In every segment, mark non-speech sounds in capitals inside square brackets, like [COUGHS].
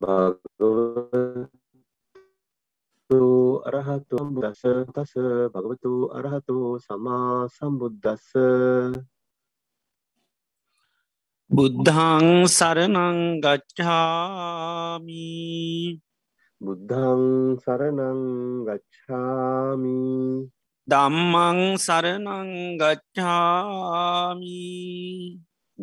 භගවතු අරහතු බුදස තස භගවතු අරහතු සමා සම්බුද්ධස්ස බුද්ධං සරණං ගච්ඡාමි. බුද්ධං සරණං ගච්ඡාමි. දම්මං සරණං ගච්ඡාමි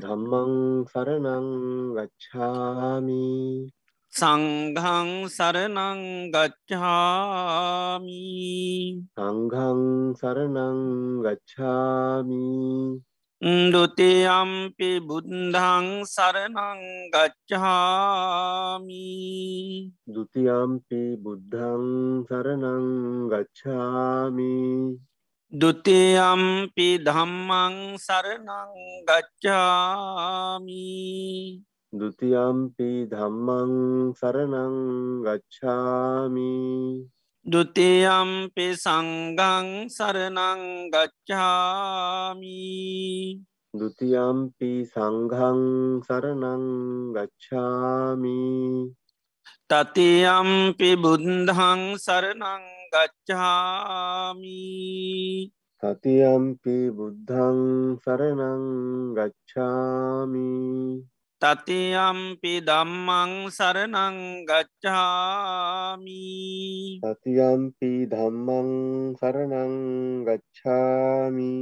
ධම්මං සරණං ගච්ඡාමි। සංඝං සරණං ගච්ඡාමි। සංඝං සරණං ගච්ඡාමි। දුතියම්පි බුද්ධං සරණං ගච්ඡාමි। ဒ ුතියම්පි බුද්ධං සරණං ගච්ඡාමි දුතියම්පි ධම්මං සරණං ගච්ඡාමි। දුතියම්පි ධම්මං සරණං ගච්ඡාමි। දුතියම්පි සංගං සරණං ගච්ඡාමි। දුතියම්පි සංඝං සරණං ගච්ඡාමි। තතියම්පි බුද්ධං සරනං ගච්ඡාමි। සතියම්පි බුද්ධං සරණං ගච්ඡාමි। තතියම්පි දම්මං සරනං ගච්ඡාමි। සතියම්පි ධම්මං සරණං ගච්ඡාමි।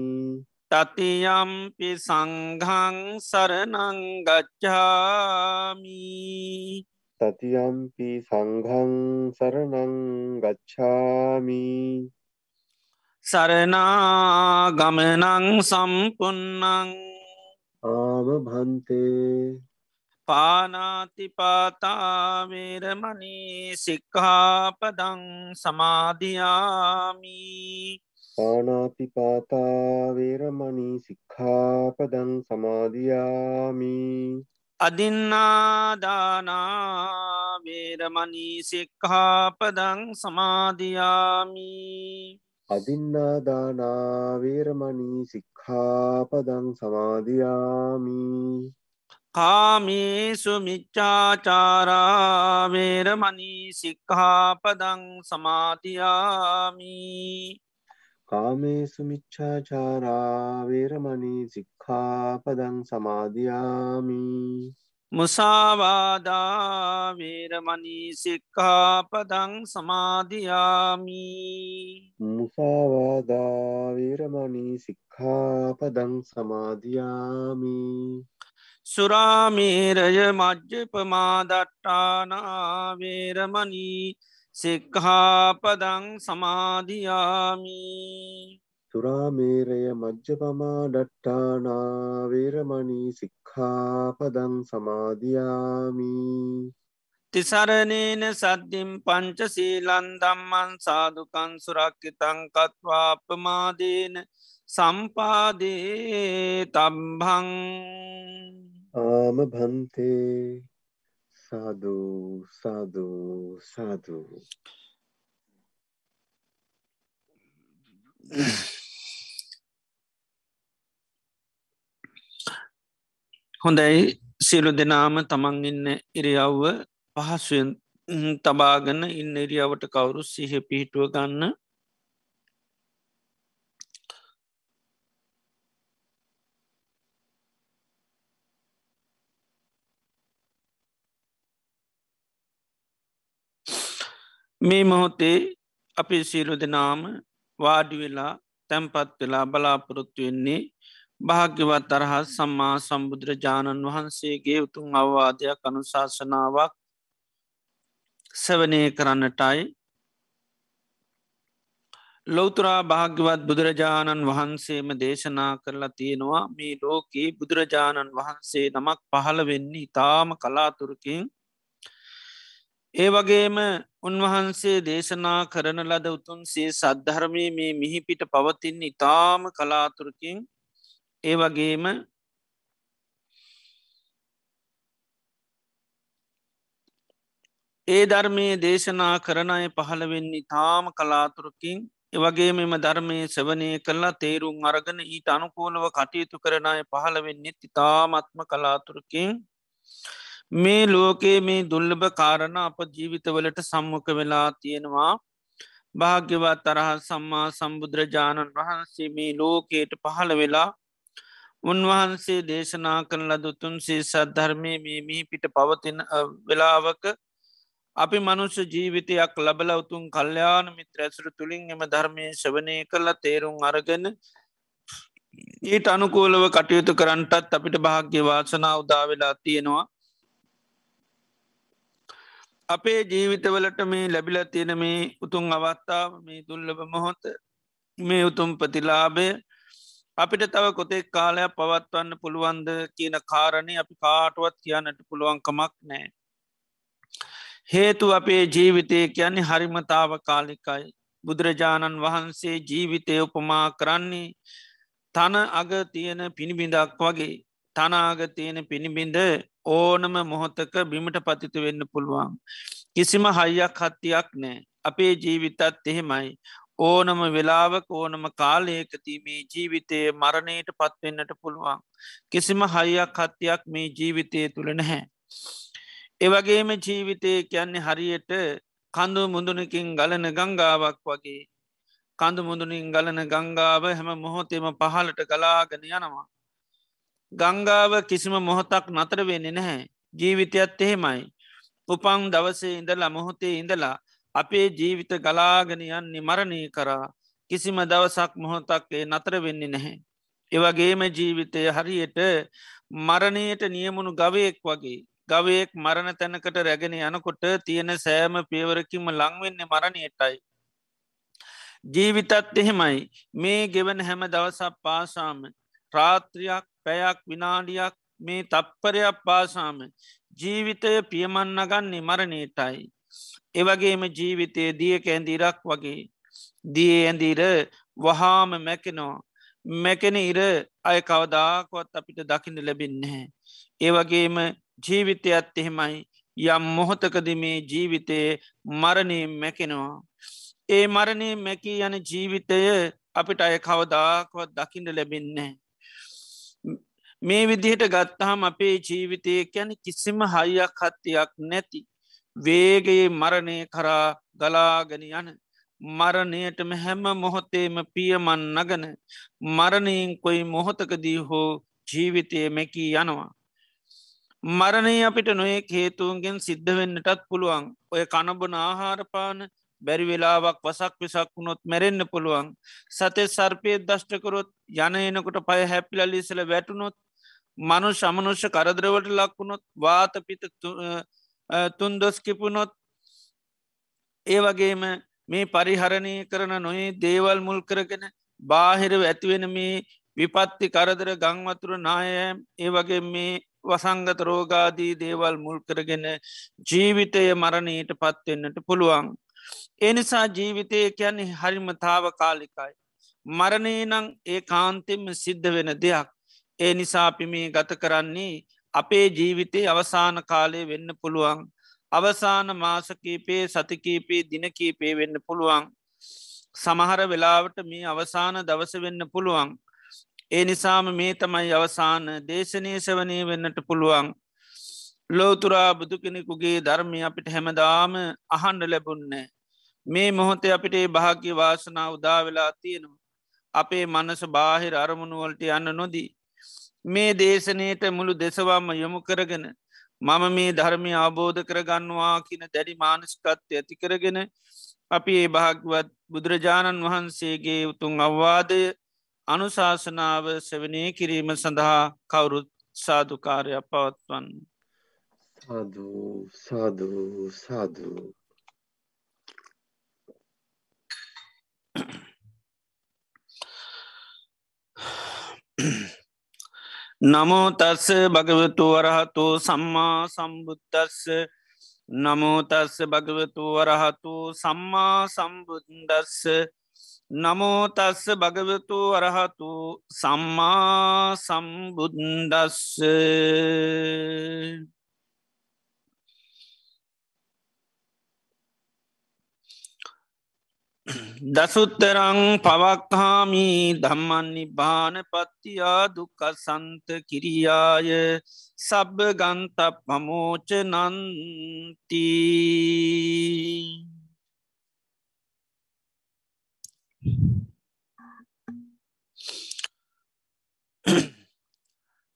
තතියම්පි සංඝං සරනං ගච්ඡාමි තතියම්පි සංඝං සරණං ගච්ඡාමි සරනාගමනං සම්පන්නං ආම භන්තේ පානාතිපාතාවේරමනී සික්හාපදං සමාධයාමි පානාතිපාතා වේරමණී සික්ඛාපදං සමාදියාමි අදින්නාදානාවේරමනී සික්හාපදං සමාධයාමි අදින්නාදානා වේරමණී සික්ඛාපදං සමාදියාමි කාමේසු මිච්චාචාරාවේරමනී සික්හාපදං සමාධයාමි කාමේසු මිච්ඡාචාරා වේරමණී සික්ඛාපදං සමාදියාමි මුසාවාදාවේරමනී සික්කාපදං සමාධයාමි මුසාවාදා වේරමණී සික්ඛාපදං සමාදියාමි සුරාමේරය මජ්්‍යපමාදට්ටානාවේරමනී සික්හාපදං සමාධයාමි। සුරාමේරය මජ්ජපමා ඩට්ටානා වේරමණී සික්ඛාපදං සමාදියාමි තිසරණේන සද්ධිම් පංච සීලන් දම්මන් සාධකන් සුරක්කිතං කත්වාපමාදේන සම්පාදේ තම්භං ආම භන්තේ සාධූ සාධූ සාධූ හොඳයි. සියලු දෙනාම තමන් ඉන්න ඉරියව්ව පහසුවෙන් තබාගන්න ඉන්න ඉරියාවට කවුරු සිහ පිහිටුව ගන්න මේ මොහොතේ අපි සියලු දෙනාම වාඩි වෙලා තැන්පත් වෙලා බලාපොරොත්තු වෙන්නේ භාග්‍යවත් අරහත් සම්මා සම්බුදුරජාණන් වහන්සේගේ උතුන් අවවාදයක් අනුශාසනාවක් සවනය කරන්නටයි. ලෝතුරා භාග්‍යවත් බුදුරජාණන් වහන්සේම දේශනා කරලා තියෙනවා මේ ලෝකයේ බුදුරජාණන් වහන්සේ නමක් පහළ වෙන්නේ ඉතාම කලාතුරකින් ඒ වගේම උන්වහන්සේ දේශනා කරන ලද උතුන්සේ සද්ධර්මය මේ මිහිපිට පවතින් ඉතාම කලාතුරකින් ඒ වගේම ඒ ධර්මය දේශනා කරන අය පහළවෙන්නේ තාම කලාතුරකින් එවගේ මෙම ධර්මය සවනය කරලා තේරුම් අරගෙන ඊට අනුකූලව කටයුතු කරන අය පහළවෙන්නේ ඉතාමත්ම කලාතුරකින්. මේ ලෝකයේ මේ දුල්ලභ කාරණ අප ජීවිතවලට සම්මක වෙලා තියෙනවා. භාග්‍යවත් තරහ සම්මා සම්බුදුරජාණන් වහන්සේ මේ ලෝකයට පහළ වෙලා උන්වහන්සේ දේශනා කරන ලදුතුන්සේ සද්ධර්මය මේ මී පිට පවතින වෙලාවක අපි මනුෂ්‍ය ජීවිතයක් ලබල උතුන් කල්්‍යයාන මිත්‍ර ඇසුර තුළින් එම ධර්මය ශවනය කරලා තේරුම් අරගෙන ඊට අනුකූලව කටයුතු කරන්නටත් අපිට භාග්‍ය වාසනා උදා වෙලා තියෙනවා. අපේ ජීවිතවලට මේ ලැබිල තියෙන මේ උතුන් අවස්ථාව මේ දුල්ලබ මොහොත මේ උතුම් ප්‍රතිලාබය අපිට තව කොතෙක් කාලයක් පවත්වන්න පුළුවන්ද කියන කාරණය අපි කාටුවත් කියන්නට පුළුවන්කමක් නෑ. හේතු අපේ ජීවිතය කියන්නේ හරිමතාව කාලිකයි. බුදුරජාණන් වහන්සේ ජීවිතය උපමා කරන්නේ තන අග තියෙන පිණිබිඳක් වගේ තනාග තියෙන පිණිබිඳ ඕනම මොහොතක බිමට පතිතු වෙන්න පුළුවන්. කිසිම හයියක් හත්තියක් නෑ අපේ ජීවිතත් එහෙමයි ඕනම වෙලාවක ඕනම කාලයකතිීමේ ජීවිතය මරණයට පත්වෙන්නට පුළුවන්. කිසිම හයියක් හත්තියක් මේ ජීවිතය තුළ නැහැ. ඒවගේම ජීවිතය කියන්නේ හරියට කඳු මුදුනකින් ගලන ගංගාවක් වගේ කඳු මුදුනින් ගලන ගංගාව හැම මොහොතේම පහලට ගලාගෙන යනවා. ගංගාව කිසිම මොහොතක් නතර වෙන්නේ නැහැ. ජීවිතයත් එහෙමයි. උපං දවසේ ඉඳලා මොහොතේ ඉඳලා අපේ ජීවිත ගලාගෙන යන්නේ මරණය කරා කිසිම දවසක් මොහොතක්ේ නතර වෙන්නේ නැහැ. ඒවගේම ජීවිතය හරියට මරණයට නියමුණු ගවයෙක් වගේ ගවයෙක් මරණ තැනකට රැගෙන යනකොට තියෙන සෑම පියවරකිම ලංවෙන්නේ මරණයටයි. ජීවිතත් එහෙමයි මේ ගෙවන හැම දවසක් පාසාම රාත්‍රයක් පැයක් විනාඩියක් මේ තප්පරයක් පාසාම ජීවිතය පියමන්නගන්නේ මරණයටයි. එවගේම ජීවිතය දිය කැන්දිරක් වගේ දිය ඇඳීර වහාම මැකෙනවා මැකෙන ඉර අය කවදාකොත් අපිට දකින්න ලැබින්නේ. ඒවගේම ජීවිතයත් එහෙමයි යම් මොහොතකද මේ ජීවිතයේ මරණය මැකෙනවා. ඒ මරණය මැකී යන ජීවිතය අපිට අය කවදාකොත් දකින්න ලැබින්නේ. මේ විදිහට ගත්තහම අපේ ජීවිතය ගැන කිසිම හයියක් හත්තියක් නැති. වේගයේ මරණය කරා ගලාගෙන යන මරණයටම හැම මොහොතේම පියමන් නගන මරණයෙන් කොයි මොහොතකදී හෝ ජීවිතය මැකී යනවා. මරණය අපිට නොේ හේතුවන්ගෙන් සිද්ධ වෙන්නටත් පුළුවන් ඔය කණබන ආහාරපාන බැරි වෙලාවක් වසක් විසක් වුණොත් මැරෙන්න්න පුළුවන් සතේ සර්පය දෂ්ටකරොත් යන එනකොට පය හැපිලලිසල වැටුනොත් මනු සමනුෂ්‍ය කරදරවට ලක්වුණොත් වාතපිත තුන් දොස් කිපුණොත් ඒ වගේම මේ පරිහරණය කරන නොේ දේවල් මුල් කරගෙන බාහිරව ඇතිවෙන මේ විපත්ති කරදර ගංවතුර නායෑම් ඒ වගේ මේ වසංගත රෝගාදී දේවල් මුල් කරගෙන ජීවිතය මරණයට පත්වෙන්නට පුළුවන්. එනිසා ජීවිතය කියන්නේ හරිමතාව කාලිකයි. මරණය නං ඒ කාන්තෙම සිද්ධ වෙන දෙයක්. ඒ නිසා අපි මේ ගත කරන්නේ අපේ ජීවිතේ අවසාන කාලය වෙන්න පුළුවන්. අවසාන මාසකීපේ සතිකීපේ දිනකීපේ වෙන්න පුළුවන්. සමහර වෙලාවට මේ අවසාන දවස වෙන්න පුළුවන්. ඒ නිසාම මේ තමයි අවසාන දේශනය සවනය වෙන්නට පුළුවන්. ලෝතුරා බුදු කෙනෙකුගේ ධර්මය අපිට හැමදාම අහන්ඩ ලැබුන්නේ. මේ මොහොතේ අපිට භාග්‍ය වාසනා උදා වෙලා තියෙනවා. අපේ මනස බාහිර අරමුණුවලට යන්න නොදී. මේ දේශනයට මුළු දෙසවාම යොමු කරගෙන මම මේ ධර්මය අවබෝධ කරගන්නවා කියන දැඩි මානස්කත්ය ඇති කරගෙන අපි ඒ භාගවත් බුදුරජාණන් වහන්සේගේ උතුන් අවවාදය අනුශාසනාව සවනය කිරීම සඳහා කවුරුත් සාධකාරයක් පවත්වන්න. සාධූ සාධූ සාධූ නමෝ තස්ස භගවතු වරහතු සම්මා සම්බුද්ධස්ස නමෝතස්ස භගවතු වරහතු සම්මා සම්බුද්දස්ස. නමෝතස්ස භගවතු වරහතු සම්මා සම්බුද්දස්ස. දසුත්තරං පවක්හාමී ධම්මන් නිබාන පත්තියා දුකසන්ත කිරියාය සබ්බ ගන්ත පමෝච නන්ති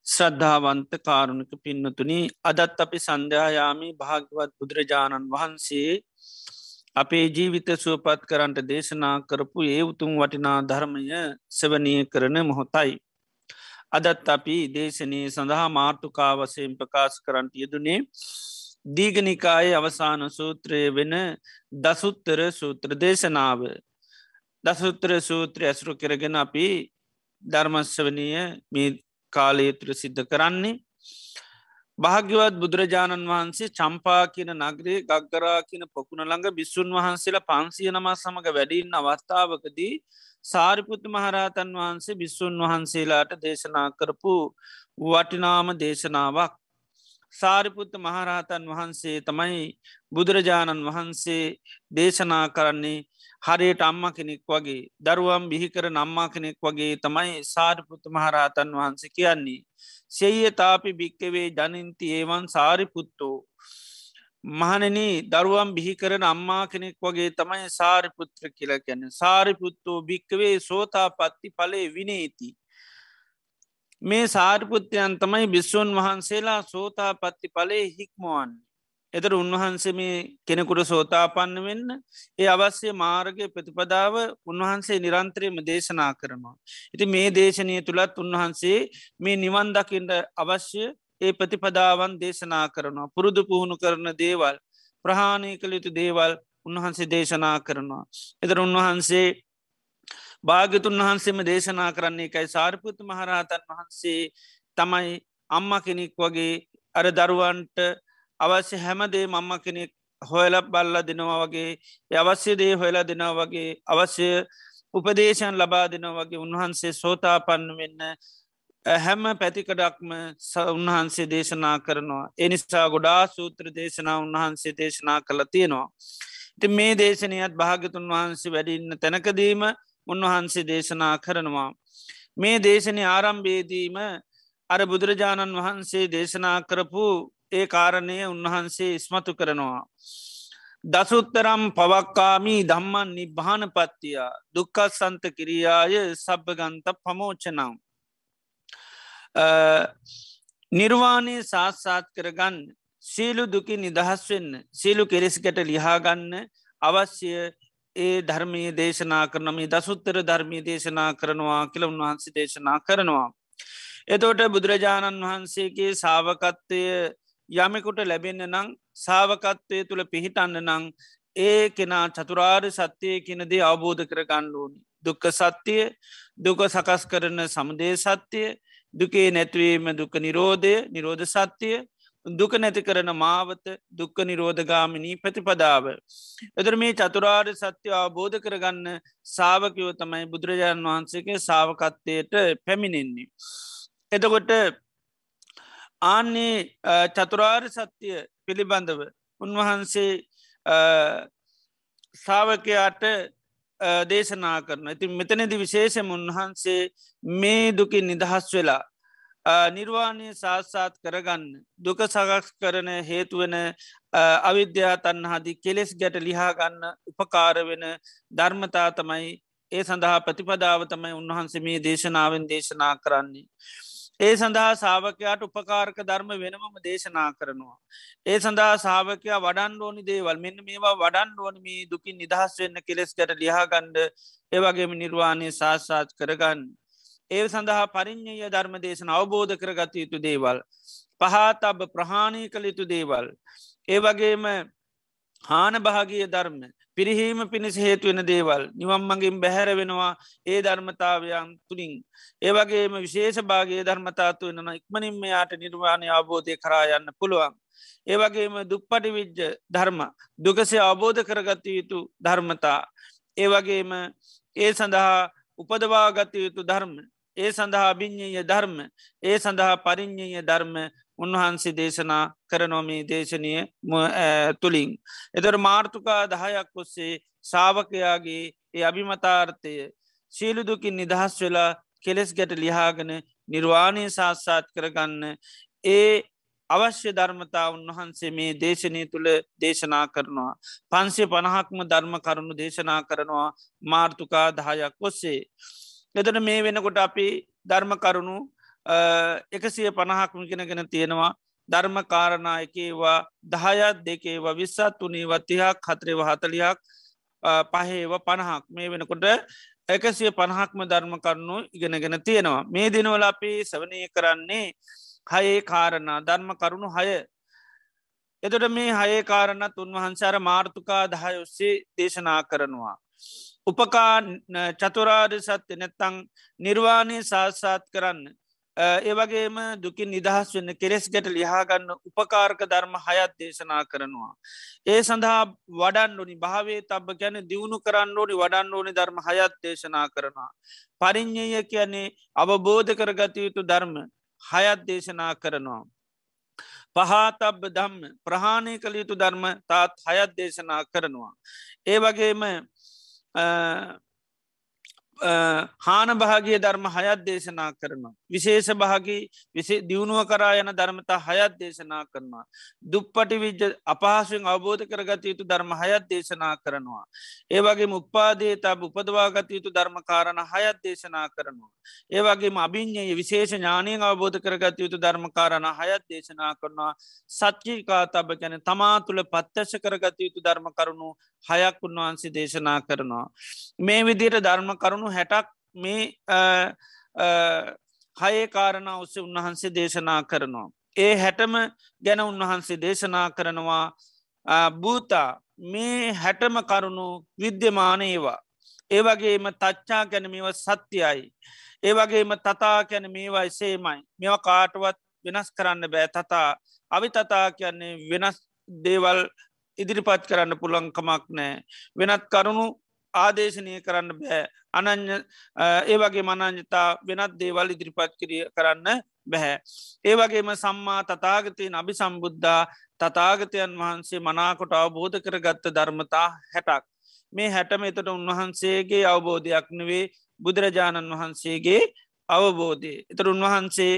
ශ්‍රද්ධාවන්ත කාරුණක පින්නතුනි අදත් අපි සන්ධ්‍යායාමි භාගවත් බුදුරජාණන් වහන්සේ අපේ ජීවිත සුවපත් කරන්ට දේශනා කරපු ඒ උතුම් වටිනා ධර්මය සවනය කරන මොහොතයි. අදත් අපි දේශනය සඳහා මාර්ථකාවසයෙන් ප්‍රකාශ කරන්ට යෙදුනේ දීගනිකායේ අවසාන සූත්‍රය වෙන දසුත්තර සූත්‍ර දේශනාව. දසුත්තර සූත්‍රය ඇසුරු කරගෙන අපි ධර්මස්වනය මේ කාලයතුර සිද්ධ කරන්නේ භාග්‍යවත් බුදුරජාණන් වහන්සේ චම්පා කියන නගරේ ගක්ගරා කියන පොකුණ ළඟ බිස්සුන් වහන්සේලා පන්සිය නමා සමඟ වැඩින්න අවස්ථාවකදී සාරිපුත් මහරහතන් වහන්සේ බිස්සුන් වහන්සේලාට දේශනා කරපු වටිනාම දේශනාවක් සාරිපුත්ත මහරහතන් වහන්සේ තමයි බුදුරජාණන් වහන්සේ දේශනා කරන්නේ හරියට අම්ම කෙනෙක් වගේ දරුවම් බිහිකර නම්මා කෙනෙක් වගේ තමයි සාරිපුත්ත මහරහතන් වහන්සේ කියන්නේ. සෙය තාපි භික්කවේ ජනින්ති ඒවන් සාරිපුත්තෝ. මහනන දරුවම් බිහිකරන අම්මා කෙනෙක් වගේ තමයි සාරිපුත්‍ර කියල ගැන සාරිපුත්තෝ භික්කවේ සෝතා පත්ති පලේ විනේති. මේ සාරිපුත්‍රයන් තමයි බිස්සුන් වහන්සේලා සෝතා පත්ති පලේ හික්මුවන්නේ. එතර උන්වහන්සේ මේ කෙනෙකුට සෝතාපන්න වෙන්න ඒ අවශ්‍ය මාර්ගය ප්‍රතිපදාව උන්වහන්සේ නිරන්ත්‍රයම දේශනා කරනවා. ඉති මේ දේශනය තුළත් උන්වහන්සේ මේ නිවන් දකිට අවශ්‍ය ඒ ප්‍රතිපදාවන් දේශනා කරනවා. පුරුදු පුහුණු කරන දේවල් ප්‍රහාණය කළ යුතු දේවල් උන්වහන්සේ දේශනා කරනවා. එතර උන්වහන්සේ භාගතුන් වහන්සේම දේශනා කරන්නේ එකයි සාර්පෘත මහරහතන් වහන්සේ තමයි අම්ම කෙනෙක් වගේ අර දරුවන්ට අවශ්‍ය හැමදේ මම්ම කෙනෙක් හොයල බල්ල දෙනවා වගේ අවශ්‍ය දේ හොයලා දෙනවා වගේ අවශ්‍ය උපදේශන් ලබා දෙනවා වගේ උන්වහන්සේ සෝතාපන්න වෙන්න හැම පැතිකඩක්ම උන්වහන්සේ දේශනා කරනවා. එනිසා ගොඩා සූත්‍ර දේශනා උන්වහන්සේ දේශනා කළ තියෙනවා. ඉති මේ දේශනයත් භාගතුන් වහන්සේ වැඩින්න තැනකදීම උන්වහන්සේ දේශනා කරනවා. මේ දේශනය ආරම්භේදීම අර බුදුරජාණන් වහන්සේ දේශනා කරපු ඒ කාරණය උන්වහන්සේ ඉස්මතු කරනවා. දසුත්තරම් පවක්කාමී දම්මන් නිබ්භාන පත්තිය දුක්කත් සන්ත කිරියාය සබභගන්ත පමෝචනම්. නිර්වාණය සාත්සාත් කරගන්න සීලු දුකි නිදහස් වෙන්න සීලු කෙරෙසිකට ලිහාගන්න අවශ්‍ය ඒ ධර්මී දේශනා කරනම දසුත්තර ධර්මී දේශනා කරනවා කියල උන්වහන්සේ දේශනා කරනවා. එතෝට බුදුරජාණන් වහන්සේගේ සාවකත්වය යමෙකුට ලැබෙන්න නං සාවකත්වය තුළ පිහිටන්න නං ඒ කෙනා චතුරාර් සත්‍යය කියනදේ අවබෝධ කර ගණ්ඩුවනි. දුක්ක සත්‍යය දුක සකස් කරන සමුදේ සත්‍යය දුකේ නැත්වීම දුක නිරෝධය නිරෝධ සත්‍යය දුක නැති කරන මාවත දුක්ක නිරෝධගාමිනී ප්‍රතිපදාව. එදර මේ චතුරාර් සත්‍ය අවබෝධ කරගන්න සාාවකයෝ තමයි බුදුරජාණන් වහන්සේගේ සාාවකත්වයට පැමිණෙන්නේ. එතකොට ආන්නේ චතුරාර් සත්‍යය පිළිබඳව උන්වහන්සේ සාාවකයාට දේශනා කරන ඉති මෙතනදි විශේෂම උන්වහන්සේ මේ දුකින් නිදහස් වෙලා නිර්වාණය සාත්සාත් කරගන්න දුක සගස් කරන හේතුවන අවිද්‍යා තන්නහදි කෙලෙස් ගැට ලිහාගන්න උපකාර වෙන ධර්මතා තමයි ඒ සඳහා ප්‍රතිපදාව තමයි උන්වහන්සේ මේ දේශනාවෙන් දේශනා කරන්නේ. ඒ සඳහා සාාවකයාට උපකාරක ධර්ම වෙනමම දේශනා කරනවා. ඒ සඳහා සාාවකයා වඩන් ඕනි දේවල් මෙන්න මේවා වඩන් ඕනි මේ දුකින් නිදහස් වෙන්න කෙලෙස්කට ලියාගණ්ඩ ඒවගේම නිර්වාණය සාස්සාත් කරගන්න. ඒ සඳහා පරිින්්ඥය ධර්ම දේශන අවබෝධ කරගත යුතු දේවල්. පහත් අබ ප්‍රහාණය කළ යුතු දේවල්. ඒ වගේම හාන භාගිය ධර්ම පිරිහීම පිණිස හේතුවෙන දේවල්. නිවම්මගින් බැහැර වෙනවා ඒ ධර්මතාවයන් තුළින් ඒවගේම විශේෂ භාගේ ධර්මතාතු වෙනන ඉක්මනින්ම යාට නිර්වාණය අවබෝධය කරා යන්න පුළුවන්. ඒවගේම දුප්පටි විජ්ජ ධර්ම දුකසේ අවබෝධ කරගත යුතු ධර්මතා. ඒවගේම ඒ සඳහා උපදවාගත යුතු ධර්ම. ඒ සඳහා බිං්ඥය ධර්ම. ඒ සඳහා පරිින්්ඥය ධර්ම. උන්වහන්සේ දේශනා කරනොමී දේශනය තුළින්. එතර මාර්ථකා දහයක් ඔස්සේ සාාවකයාගේ ඒ අභිමතාර්ථය සීලුදුකින් නිදහස් වෙලා කෙලෙස් ගැට ලිහාගෙන නිර්වාණය සාස්සාත් කරගන්න ඒ අවශ්‍ය ධර්මතා උන්වහන්සේ මේ දේශනය තුළ දේශනා කරනවා. පන්සේ පණහක්ම ධර්ම කරුණු දේශනා කරනවා මාර්තුකා දහයක් ඔස්සේ. එතට මේ වෙනකොට අපි ධර්ම කරුණු එකසිය පණහක්ම කෙනගෙන තියෙනවා ධර්ම කාරණයකේවා දහයත් දෙකේවා විස්සත් වනේ වතිහක් හතරේව හතලියක් පහේව පණහක් මේ වෙනකොට එකසිය පණහක්ම ධර්ම කරුණු ඉගෙනගෙන තියෙනවා මේ දිනවල අපි සවනය කරන්නේ හයේ කාරණා ධර්ම කරුණු හය එතට මේ හයේ කාරණත් උන්වහන්සාර මාර්ථකා දහය ඔස්සේ දේශනා කරනවා. උපකා චතුරාර් සත්‍ය නැත්තං නිර්වාණය සාස්සාත් කරන්න. ඒවගේම දුකින් නිදහස් වෙන්න කෙරෙස් ගැට ලිහාගන්න උපකාරක ධර්ම හයත් දේශනා කරනවා. ඒ සඳහා වඩන් ඕනි භාවේ තබ ගැන දියුණු කරන්න ඕනි වඩන්න ඕනි ධර්ම හයත් දේශනා කරනවා. පරිින්්ඥය කියන්නේ අවබෝධ කරගත යුතු ධර්ම හයත් දේශනා කරනවා. පහතබ්බ දම්ම ප්‍රහාණය කළ යුතු ධර්ම තාත් හයත් දේශනා කරනවා. ඒ වගේම හාන භාගිය ධර්ම හයත් දේශනා කරනවා. විශේෂ භාගී විසේ දියුණුව කරා යන ධර්මතා හයත් දේශනා කරනවා. දුප්පටි විජ්ජ අපහසුවෙන් අවබෝධ කරගත යුතු ධර්ම හයත් දේශනා කරනවා. ඒවගේ උපාදේ තබ උපදවාගත යුතු ධර්මකාරණ හයත් දේශනා කරනවා. ඒවගේ අභිං්ඥය විශේෂ ඥානයෙන් අවබෝධ කරගත යුතු ධර්මකාරණ හයත් දේශනා කරනවා. සච්චිකා තබ ගැන තමා තුළ පත්තශ කරගත යුතු ධර්ම කරුණු හයක් උන්වහන්සේ දේශනා කරනවා. මේ විදියට ධර්ම කරුණු හැටක් මේ හයේ කාරණ ඔස්සේ උන්වහන්සේ දේශනා කරනවා. ඒ හැටම ගැන උන්වහන්සේ දේශනා කරනවා භූතා මේ හැටම කරුණු විද්‍යමානයවා. ඒවගේම තච්චා ගැනීමව සත්‍යයයි. ඒවගේම තතා කැන මේවා එසේමයි. මෙව කාටුවත් වෙනස් කරන්න බෑ තතා අවි තතා කියන්නේ වෙනස් දේවල් ඉදිරිපත් කරන්න පුළංකමක් නෑ. වෙනත් කරුණු ආදේශනය කරන්න බෑ අනං්‍ය ඒ වගේ මනං්‍යතා වෙනත් දේවල් ඉදිරිපත් කිරිය කරන්න බැහැ. ඒවගේම සම්මා තතාගතයෙන් අභි සම්බුද්ධා තතාගතයන් වහන්සේ මනාකොට අවබෝධ කරගත්ත ධර්මතා හැටක්. මේ හැටම එතට උන්වහන්සේගේ අවබෝධයක් නෙවේ බුදුරජාණන් වහන්සේගේ අවබෝධය. එතර උන්වහන්සේ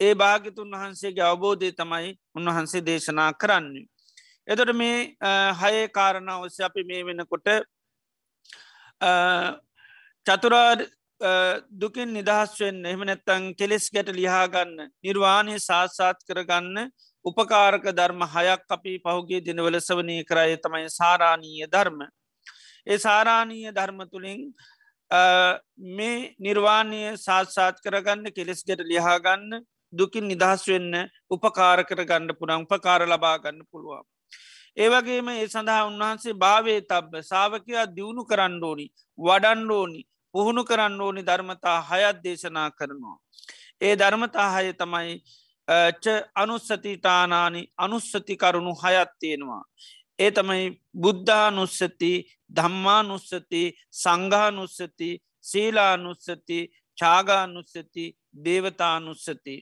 ඒ භාගතුන් වහන්සේගේ අවබෝධය තමයි උන්වහන්සේ දේශනා කරන්නේ. එතොට මේ හයේ කාරණ ඔස්ස අපි මේ වෙනකොට චතුරාර් දුකින් නිදහස්වෙන් එහම නැත්තං කෙලෙස් ගැට ලිහාගන්න නිර්වාණය සාත්සාත් කරගන්න උපකාරක ධර්ම හයක් අපි පහුගේ දිනවල සවනය කරය තමයි සාරාණීය ධර්ම. ඒ සාරාණීය ධර්ම තුළින් මේ නිර්වාණය සාත්සාත් කරගන්න කෙලෙස් ගැට ලිහාගන්න දුකින් නිදහස් වෙන්න උපකාර කර ගණ්ඩ පුරං උපකාර ලබා ගන්න පුළුවන්. ඒවගේම ඒ සඳහා උන්වහන්සේ භාවේ තබ්බ සාාවකයා දියුණු කරන්න ඕනි වඩන්ඩෝනි පුහුණු කරන්න ඕනි ධර්මතා හයත් දේශනා කරනවා. ඒ ධර්මතා හය තමයි අනුස්සතිටානානි අනුස්සති කරුණු හයත් තියෙනවා. ඒ තමයි බුද්ධානුස්සති ධම්මානුස්සති සංඝානුස්සති සීලානුස්සති චාගානුස්සති දේවතානුස්සති.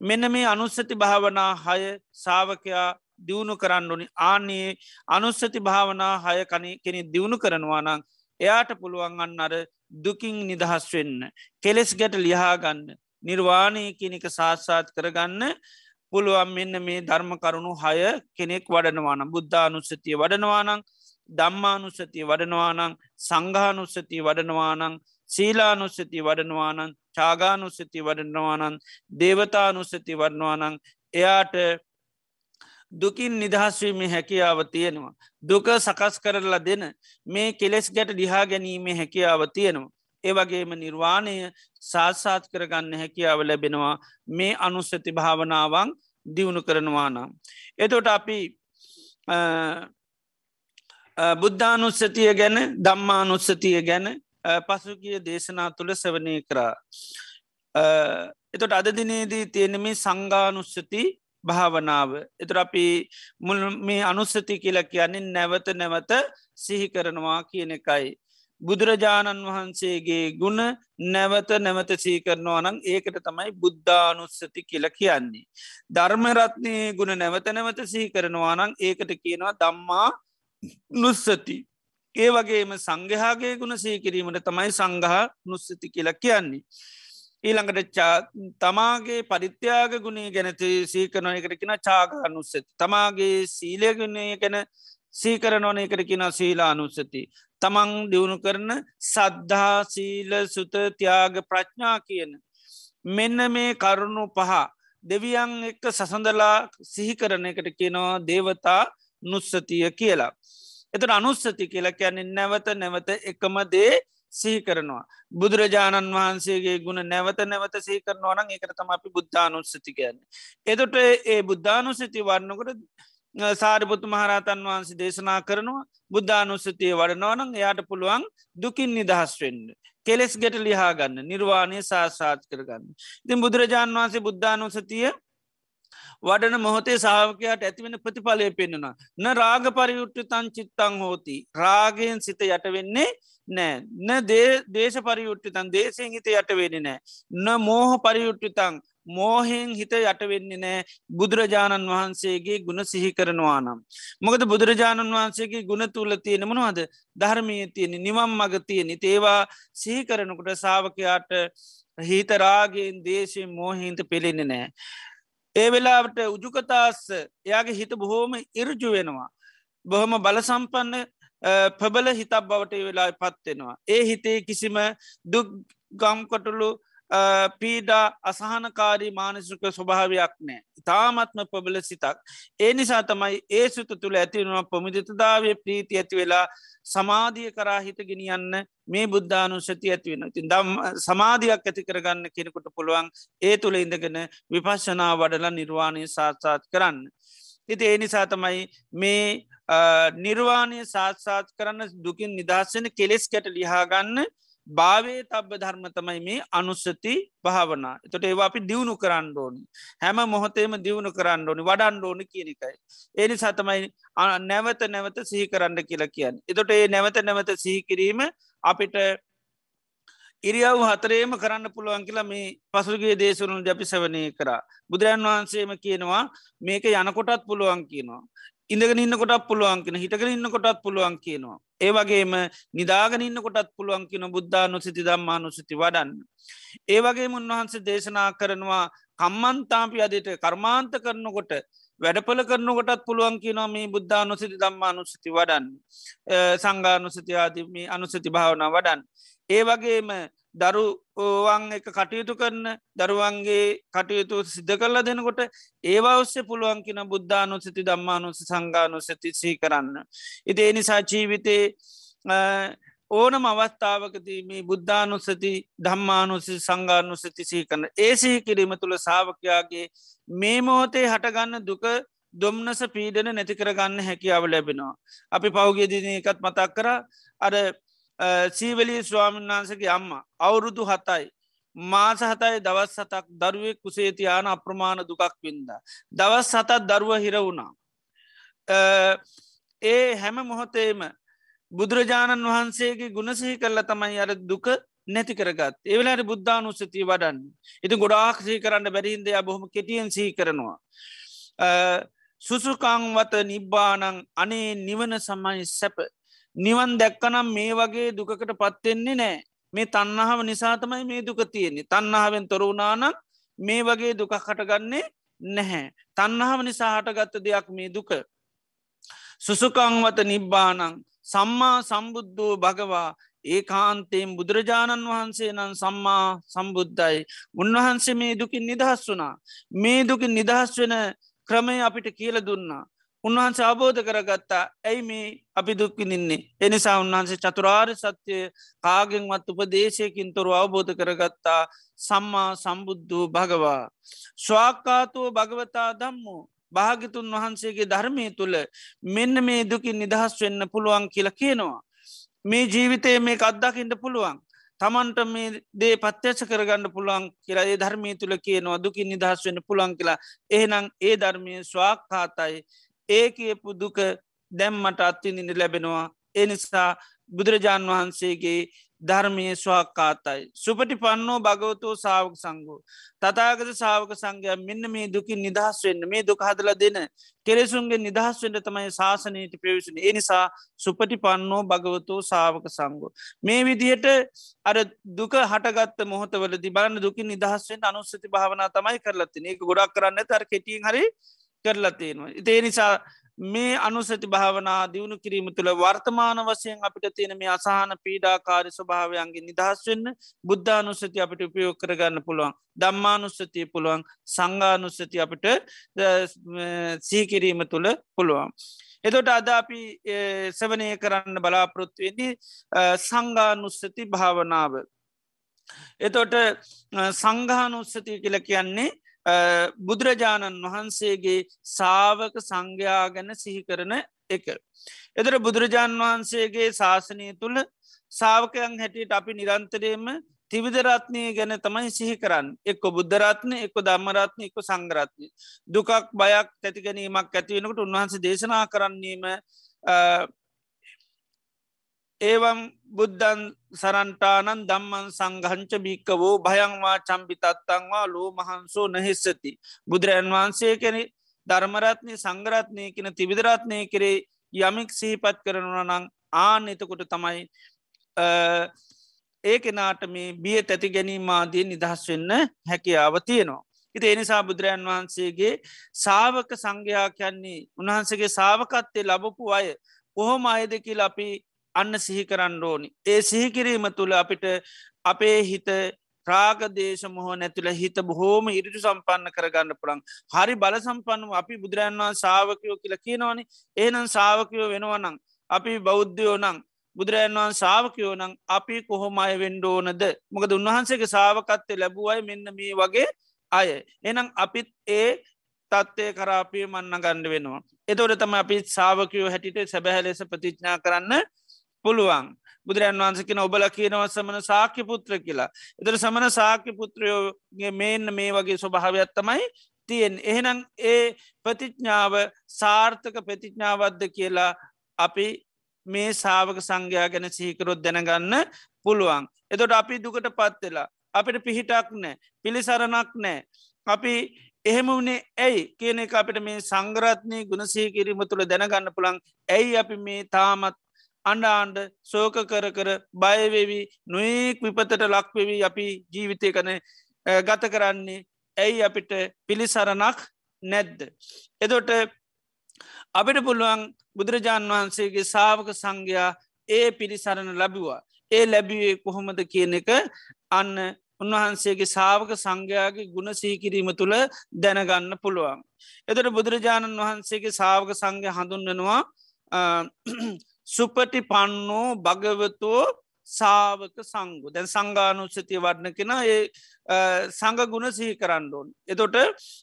මෙන්න මේ අනුස්සති භාවනා හය සාාවකයා දියුණු කරන්න ඕනි. ආන්නේ අනුස්සති භාවනා හය කන කෙනෙ දියුණු කරනවා නං එයාට පුළුවන් අන්න අර දුකින් නිදහස් වෙන්න කෙලෙස් ගැට ලිහාගන්න නිර්වාණය කෙනෙක සාත්සාත් කරගන්න පුළුවන් මෙන්න මේ ධර්ම කරුණු හය කෙනෙක් වඩනවාන බුද්ධානුස්සතිය වඩනවානං දම්මානුස්සතිය වඩනවානං සංඝානුස්සතිය වඩනවානං සීලානුස්සති වඩනවානං චාගානුස්සති වඩනවානන් දේවතානුස්සති වඩනවානං එයාට දුකින් නිදහස්වීම හැකියාව තියෙනවා. දුක සකස් කරලා දෙන මේ කෙලෙස් ගැට ලිහා ගැනීම හැකියාව තියෙනවා. ඒවගේම නිර්වාණය සාත්සාත් කරගන්න හැකියාව ලැබෙනවා මේ අනුස්සති භාවනාවන් දියුණු කරනවා නම්. එතොට අපි බුද්ධානුස්සතිය ගැන දම්මානුස්සතිය ගැන පසුගිය දේශනා තුළ සවනය කරා. එතොට අද දිනේදී තියෙනෙමේ සංගානුස්සති භාවනාව. එතුර අපි මුල් මේ අනුස්සති කියලා කියන්නේ නැවත නැවත සිහි කරනවා කියන එකයි. බුදුරජාණන් වහන්සේගේ ගුණ නැවත නැවත සීකරනවා නම් ඒකට තමයි බුද්ධානුස්සති කියල කියන්නේ. ධර්මරත්නය ගුණ නැවත නැවත සහි කරනවා නම් ඒකට කියනවා දම්මා නුස්සති. ඒ වගේම සංගහාගේ ගුණ සීකිරීමට තමයි සංගහ නුස්සති කියලා කියන්නේ. ඊළඟට තමාගේ පරිත්‍යයාග ගුණේ ගැනති සීකරන එකටකින චාගනුස්සති. තමාගේ සීලයගුණේ ගැන සීකරනෝන එකටකින සීලානුස්සති. තමන් දියුණු කරන සද්ධහා සීල සුත තියාග ප්‍රඥා කියන. මෙන්න මේ කරුණු පහ දෙවියන් එක්ක සසඳලා සිහිකරන එකට කියනවා දේවතා නුස්සතිය කියලා. එතට අනුස්සති කියලා කියන්නේ නැවත නැවත එකම දේ සිහි කරනවා. බුදුරජාණන් වහන්සේගේ ගුණ නැවත නැවත සහි කරනවා නම් එකට තම අපි බුද්ධානුස්සති කියන්නේ. එතොට ඒ බුද්ධානුස්සති වන්නකට සාරිපුත්තු මහරතන් වහන්සේ දේශනා කරනවා බුද්ධානුස්සතිය වඩනවනං එයාට පුළුවන් දුකින් නිදහස්වෙන්ඩ. කෙලෙස් ගැට ලිහා ගන්න නිර්වාණය සාසාත් කරගන්න. ඉතින් බුදුරජාණන් වහන්සේ බුද්ධානුසතිය වඩන මොහොතේ සාාවකයාට ඇතිවෙන ප්‍රතිඵලය පෙන්න්නනවා. න රාග පරියුට්ට තන් චිත්තං හෝති. රාගයෙන් සිත යට වෙන්නේ නෑ න දේශ පරියුට්ටි තන් දේශයෙන් හිත යට වෙන නෑ. න මෝහ පරියුට්ටිතං මෝහෙන් හිත යටවෙන්නේ නෑ බුදුරජාණන් වහන්සේගේ ගුණ සිහි කරනවා නම්. මොකද බුදුරජාණන් වහන්සේගේ ගුණ තුල තියෙන මනවාද ධර්මය තියෙන නිවම් මග තියෙන ඒවා සිහි කරනකොට සාාවකයාට හිතරාගෙන් දේශයෙන් මෝහින්ත පෙළෙන්නේ නෑ. ඒ වෙලාට උජුකතාස්ස එයාගේ හිත බොහෝම ඉරජු වෙනවා. බොහොම බලසම්පන්න ප්‍රබල හිතක් බවට වෙලා පත්වෙනවා. ඒ හිතේ කිසිම දුක් ගම්කොටලු පීඩා අසහනකාරී මානසික ස්වභාවයක් නෑ. ඉතාමත්ම ප්‍රබල සිතක්. ඒ නිසා තමයි ඒ සුත තුළ ඇතිවෙනවා පොමිදිතදාවේ ප්‍රීති ඇති වෙලා සමාධිය කරා හිත ගෙනියන්න මේ බුද්ධානුෂති ඇතිවෙන ති දම් සමාධයක් ඇති කරගන්න කෙනෙකුට පුළුවන් ඒ තුළ ඉඳගෙන විපශ්ෂනා වඩලා නිර්වාණය සාත්සාත් කරන්න. ඉති ඒ නිසා තමයි මේ නිර්වාණය සාත්සාත් කරන්න දුකින් නිදහස්සන කෙලෙස් කැට ලිහාගන්න භාවේ තබ්බ ධර්මතමයි මේ අනුස්සති භාවනා. එතොට ඒවා අපි දියුණු කරන්න ඕනි. හැම මොහොතේම දියුණු කරන්න ඕනි වඩන් ඕනි කියනකයි ඒනි සතමයි නැවත නැවත සිහි කරන්න කියලා කියන්න. එතොට ඒ නැවත නැවත සිහිකිරීම අපිට ඉරියව් හතරේම කරන්න පුළුවන් කියලා මේ පසුගේ දේශරුන් ජපි සවනය කරා. බුදුරන් වහන්සේම කියනවා මේක යනකොටත් පුළුවන් කියනවා. ඉඳගෙන ඉන්න කොටත් පුළුවන්කින හිටකර ඉන්න කොටත් පුළුවන් කියනවා. ඒවගේම නිදාගෙන ඉන්න කොටත් පුළුවන් කියන බුද්ධානු සිති දම්මානු සිති වඩන්න. ඒවගේ උන්වහන්සේ දේශනා කරනවා කම්මන්තාපි අදට කර්මාන්ත කරනකොට වැඩපල කරනකොටත් පුළුවන් කියනවා මේ බුද්ධානු සිති දම්මානු සිති වඩන්න සංගානු සිති ආදීම අනුසති භාවනා වඩන්. ඒවගේම දරුවන් එක කටයුතු කරන දරුවන්ගේ කටයුතු සිද්ධ කරලා දෙනකොට ඒවා ඔස්සේ පුළුවන් කියෙන බුද්ධානු සති දම්මානුස සංගානු සති සී කරන්න. ඉති එනිසා ජීවිතේ ඕනම අවස්ථාවකදී මේ බුද්ධානුසති ධම්මානුසි සංගානුසති සී කරන ඒසහි කිරීම තුළ සාාවකයාගේ මේ මෝතේ හටගන්න දුක දොම්නස පීඩන නැති කරගන්න හැකියාව ලැබෙනවා. අපි පෞගේ දින එකත් මතක් කර අර සීවලී ස්වාමීන් වහන්සගේ අම්ම අවුරුදු හතයි මාස හතයි දවස් සතක් දරුවෙක් කුසේතියාන අප්‍රමාණ දුකක් වින්ද. දවස් සතත් දරුව හිර වුණා. ඒ හැම මොහොතේම බුදුරජාණන් වහන්සේගේ ගුණසහි කරල තමයි අර දුක නැති කරගත් ඒවලට බුද්ධානුස්සතිය වඩන්න. ඉති ගොඩාක් සහි කරන්න බැරිහින්ද බොහොම කෙටියෙන් සහි කරනවා. සුසුකංවත නිබ්බානං අනේ නිවන සමයි සැප නිවන් දැක්කනම් මේ වගේ දුකට පත්වෙන්නේ නෑ මේ තන්නහාව නිසාතමයි මේ දුක තියෙන්නේ. තන්නහාවෙන් තොරුණානම් මේ වගේ දුක කටගන්නේ නැහැ. තන්නහාව නිසා හටගත්ත දෙයක් මේ දුක. සුසුකංවත නිබ්බානං සම්මා සම්බුද්ධූ භගවා ඒ කාන්තයෙන් බුදුරජාණන් වහන්සේ නම් සම්මා සම්බුද්ධයි. උන්වහන්සේ මේ දුකින් නිදහස් වුනා මේ දුකින් නිදහස් වෙන ක්‍රමය අපිට කියල දුන්නා. උන්වහන්ස අබෝධ කරගත්තා ඇයි මේ අපි දුක්විනින්නේ එනිසා උන්වහන්සේ චතුරාර් සත්‍යය කාගෙන්වත් උපදේශයකින් තොරු අවබෝධ කරගත්තා සම්මා සම්බුද්ධූ භගවා. ස්වාක්කාතුව භගවතා දම්මු භාගිතුන් වහන්සේගේ ධර්මය තුළ මෙන්න මේ දුකින් නිදහස් වෙන්න පුළුවන් කියල කියනවා. මේ ජීවිතය මේ අත්දකිට පුළුවන්. තමන්ට මේ දේ පත්්‍යච කරගන්න පුළුවන් කියලා ඒ ධර්මය තුළ කියනවා දුකින් නිදහස් වෙන්න පුළන් කියලා එහෙනම් ඒ ධර්මය ස්වාක්කාතයි ඒ කියපු දුක දැම්මට අත්තිනිට ලැබෙනවා එනිසා බුදුරජාණන් වහන්සේගේ ධර්මය ස්වාක්කාතයි. සුපටි පන්නෝ භගවතෝ සාවක සංගෝ. තතාගත සාවක සංගය මෙන්න මේ දුකින් නිදහස් වෙන්න මේ දුක හදල දෙන කෙරෙසුන්ගේ නිදහස් වෙන්ට තමයි ශාසනයට ප්‍රවිශන එනිසා සුපටි පන්නෝ භගවතෝ සාවක සංගෝ. මේ විදිහට අර දුක හටගත්ත මොහොතවලදි බලන්න දුකින් නිදහස්වෙන් අනුස්සති භාවනා තමයි කරලත්තින එක ගොඩක් කරන්න තර කෙටියෙන් හරි කරලා තියෙනවා. ඉතේ නිසා මේ අනුසති භාවනා දියුණු කිරීම තුළ වර්තමාන වසයෙන් අපිට තියෙන මේ අසාහන පීඩාකාරි ස්වභාවයන්ගේ නිදහස් වෙන්න බුද්ධානුස්සති අපිට උපයෝග කරගන්න පුළුවන් දම්මානුස්සතිය පුළුවන් සංගානුස්සති අපිට සීකිරීම තුළ පුළුවන්. එතොට අද අපි සවනය කරන්න බලාපොරොත්තුවෙන්නේ සංගානුස්සති භාවනාව. එතොට සංඝානුස්සති කියල කියන්නේ බුදුරජාණන් වහන්සේගේ සාවක සංඝයා ගැන සිහිකරන එක. එතර බුදුරජාණන් වහන්සේගේ ශාසනය තුළ සාාවකයන් හැටියට අපි නිරන්තරයම තිවිදරත්නය ගැන තමයි සිහි කරන්න එක්ක බුද්ධරත්නය එක්ක ධම්මරත්නය එක්ක සංගරත්නය දුකක් බයක් තැතිගැනීමක් ඇතිවෙනකට උන්වහන්සේ දේශනා කරන්නේම ඒවම් බුද්ධන් සරන්ටානන් දම්මන් සංගංච භික්ක වූ භයංවා චම්පිතත්තංවා ලෝ මහන්සෝ නහෙස්සති. බුදුරජන් වහන්සේ කෙනෙ ධර්මරත්නය සංගරත්නය කෙන තිවිදරත්නය කරේ යමික් සිහිපත් කරනන නං ආන එතකොට තමයි ඒ කෙනාට මේ බිය තැති ගැනීමාදී නිදහස් වෙන්න හැකියාව තියෙනවා. ඉති එනිසා බුදුරජන් වහන්සේගේ සාවක සංඝයා කියන්නේ උන්වහන්සගේ සාවකත්තේ ලබපු අය කොහොම අයද කියල අපි අන්න සිහි කරන්න ඕනි. ඒ සිහිකිරීම තුළ අපිට අපේ හිත ප්‍රාගදේශ මොහ නැතුළ හිත බොහෝම ඉරිටු සම්පන්න කරගන්න පුළන් හරි බල සම්පන්නම අපි බුදුරන්වා සාාවකයෝ කියල කියනවනි ඒනම් සාාවකයෝ වෙනවනං අපි බෞද්ධයෝ නං බුදුරජන්වන් සාාවකයෝ නං අපි කොහොමය වෙන්ඩෝනද මොකද උන්වහන්සේගේ සාාවකත්තේ ලැබුවයි මෙන්න මේ වගේ අය එනම් අපිත් ඒ තත්ත්වය කරාපිය මන්න ගණ්ඩ වෙනවා. එතවට තම අපි සාාවකයෝ හැටිට සැබැහ ලෙස ප්‍රතිඥා කරන්න පුළුවන් බුදුරන් වන්සකෙන ඔබල කියනව සමන සාක්‍ය පුත්‍ර කියලා. එතර සමන සාක්‍ය පුත්‍රයෝගේ මේන්න මේ වගේ ස්වභාවයක්ත්තමයි තියෙන් එහෙනම් ඒ ප්‍රතිඥ්ඥාව සාර්ථක ප්‍රතිඥ්ඥාවද්ද කියලා අපි මේ සාවක සංඝයා ගැන සිහිකරොත් දැනගන්න පුළුවන්. එතොට අපි දුකට පත්වෙලා අපිට පිහිටක් නෑ පිළිසරණක් නෑ. අපි එහෙම වනේ ඇයි කියන එක අපිට මේ සංගරත්නය ගුණසී කිරීම තුළ දැනගන්න පුළන් ඇයි අපි මේ තාමත් අන්ඩාන්ඩ සෝක කර කර බයවෙවි නොයෙක් විපතට ලක්වෙවී අපි ජීවිතය කන ගත කරන්නේ ඇයි අපිට පිළිසරණක් නැද්ද. එදොට අපිට පුළුවන් බුදුරජාණන් වහන්සේගේ සාවක සංඝයා ඒ පිළිසරණ ලැබිවා. ඒ ලැබිවේ කොහොමද කියන එක අන්න උන්වහන්සේගේ සාවක සංඝයාගේ ගුණ සීකිරීම තුළ දැනගන්න පුළුවන්. එතට බුදුරජාණන් වහන්සේගේ සාවක සංඝය හඳුන්වනවා සුපටි පන්නෝ භගවතෝ සාවක සංගු දැන් සංගානුස්සතිය වඩන කෙන ඒ සංග ගුණ සිහි කරන්න ඕන්. එතොට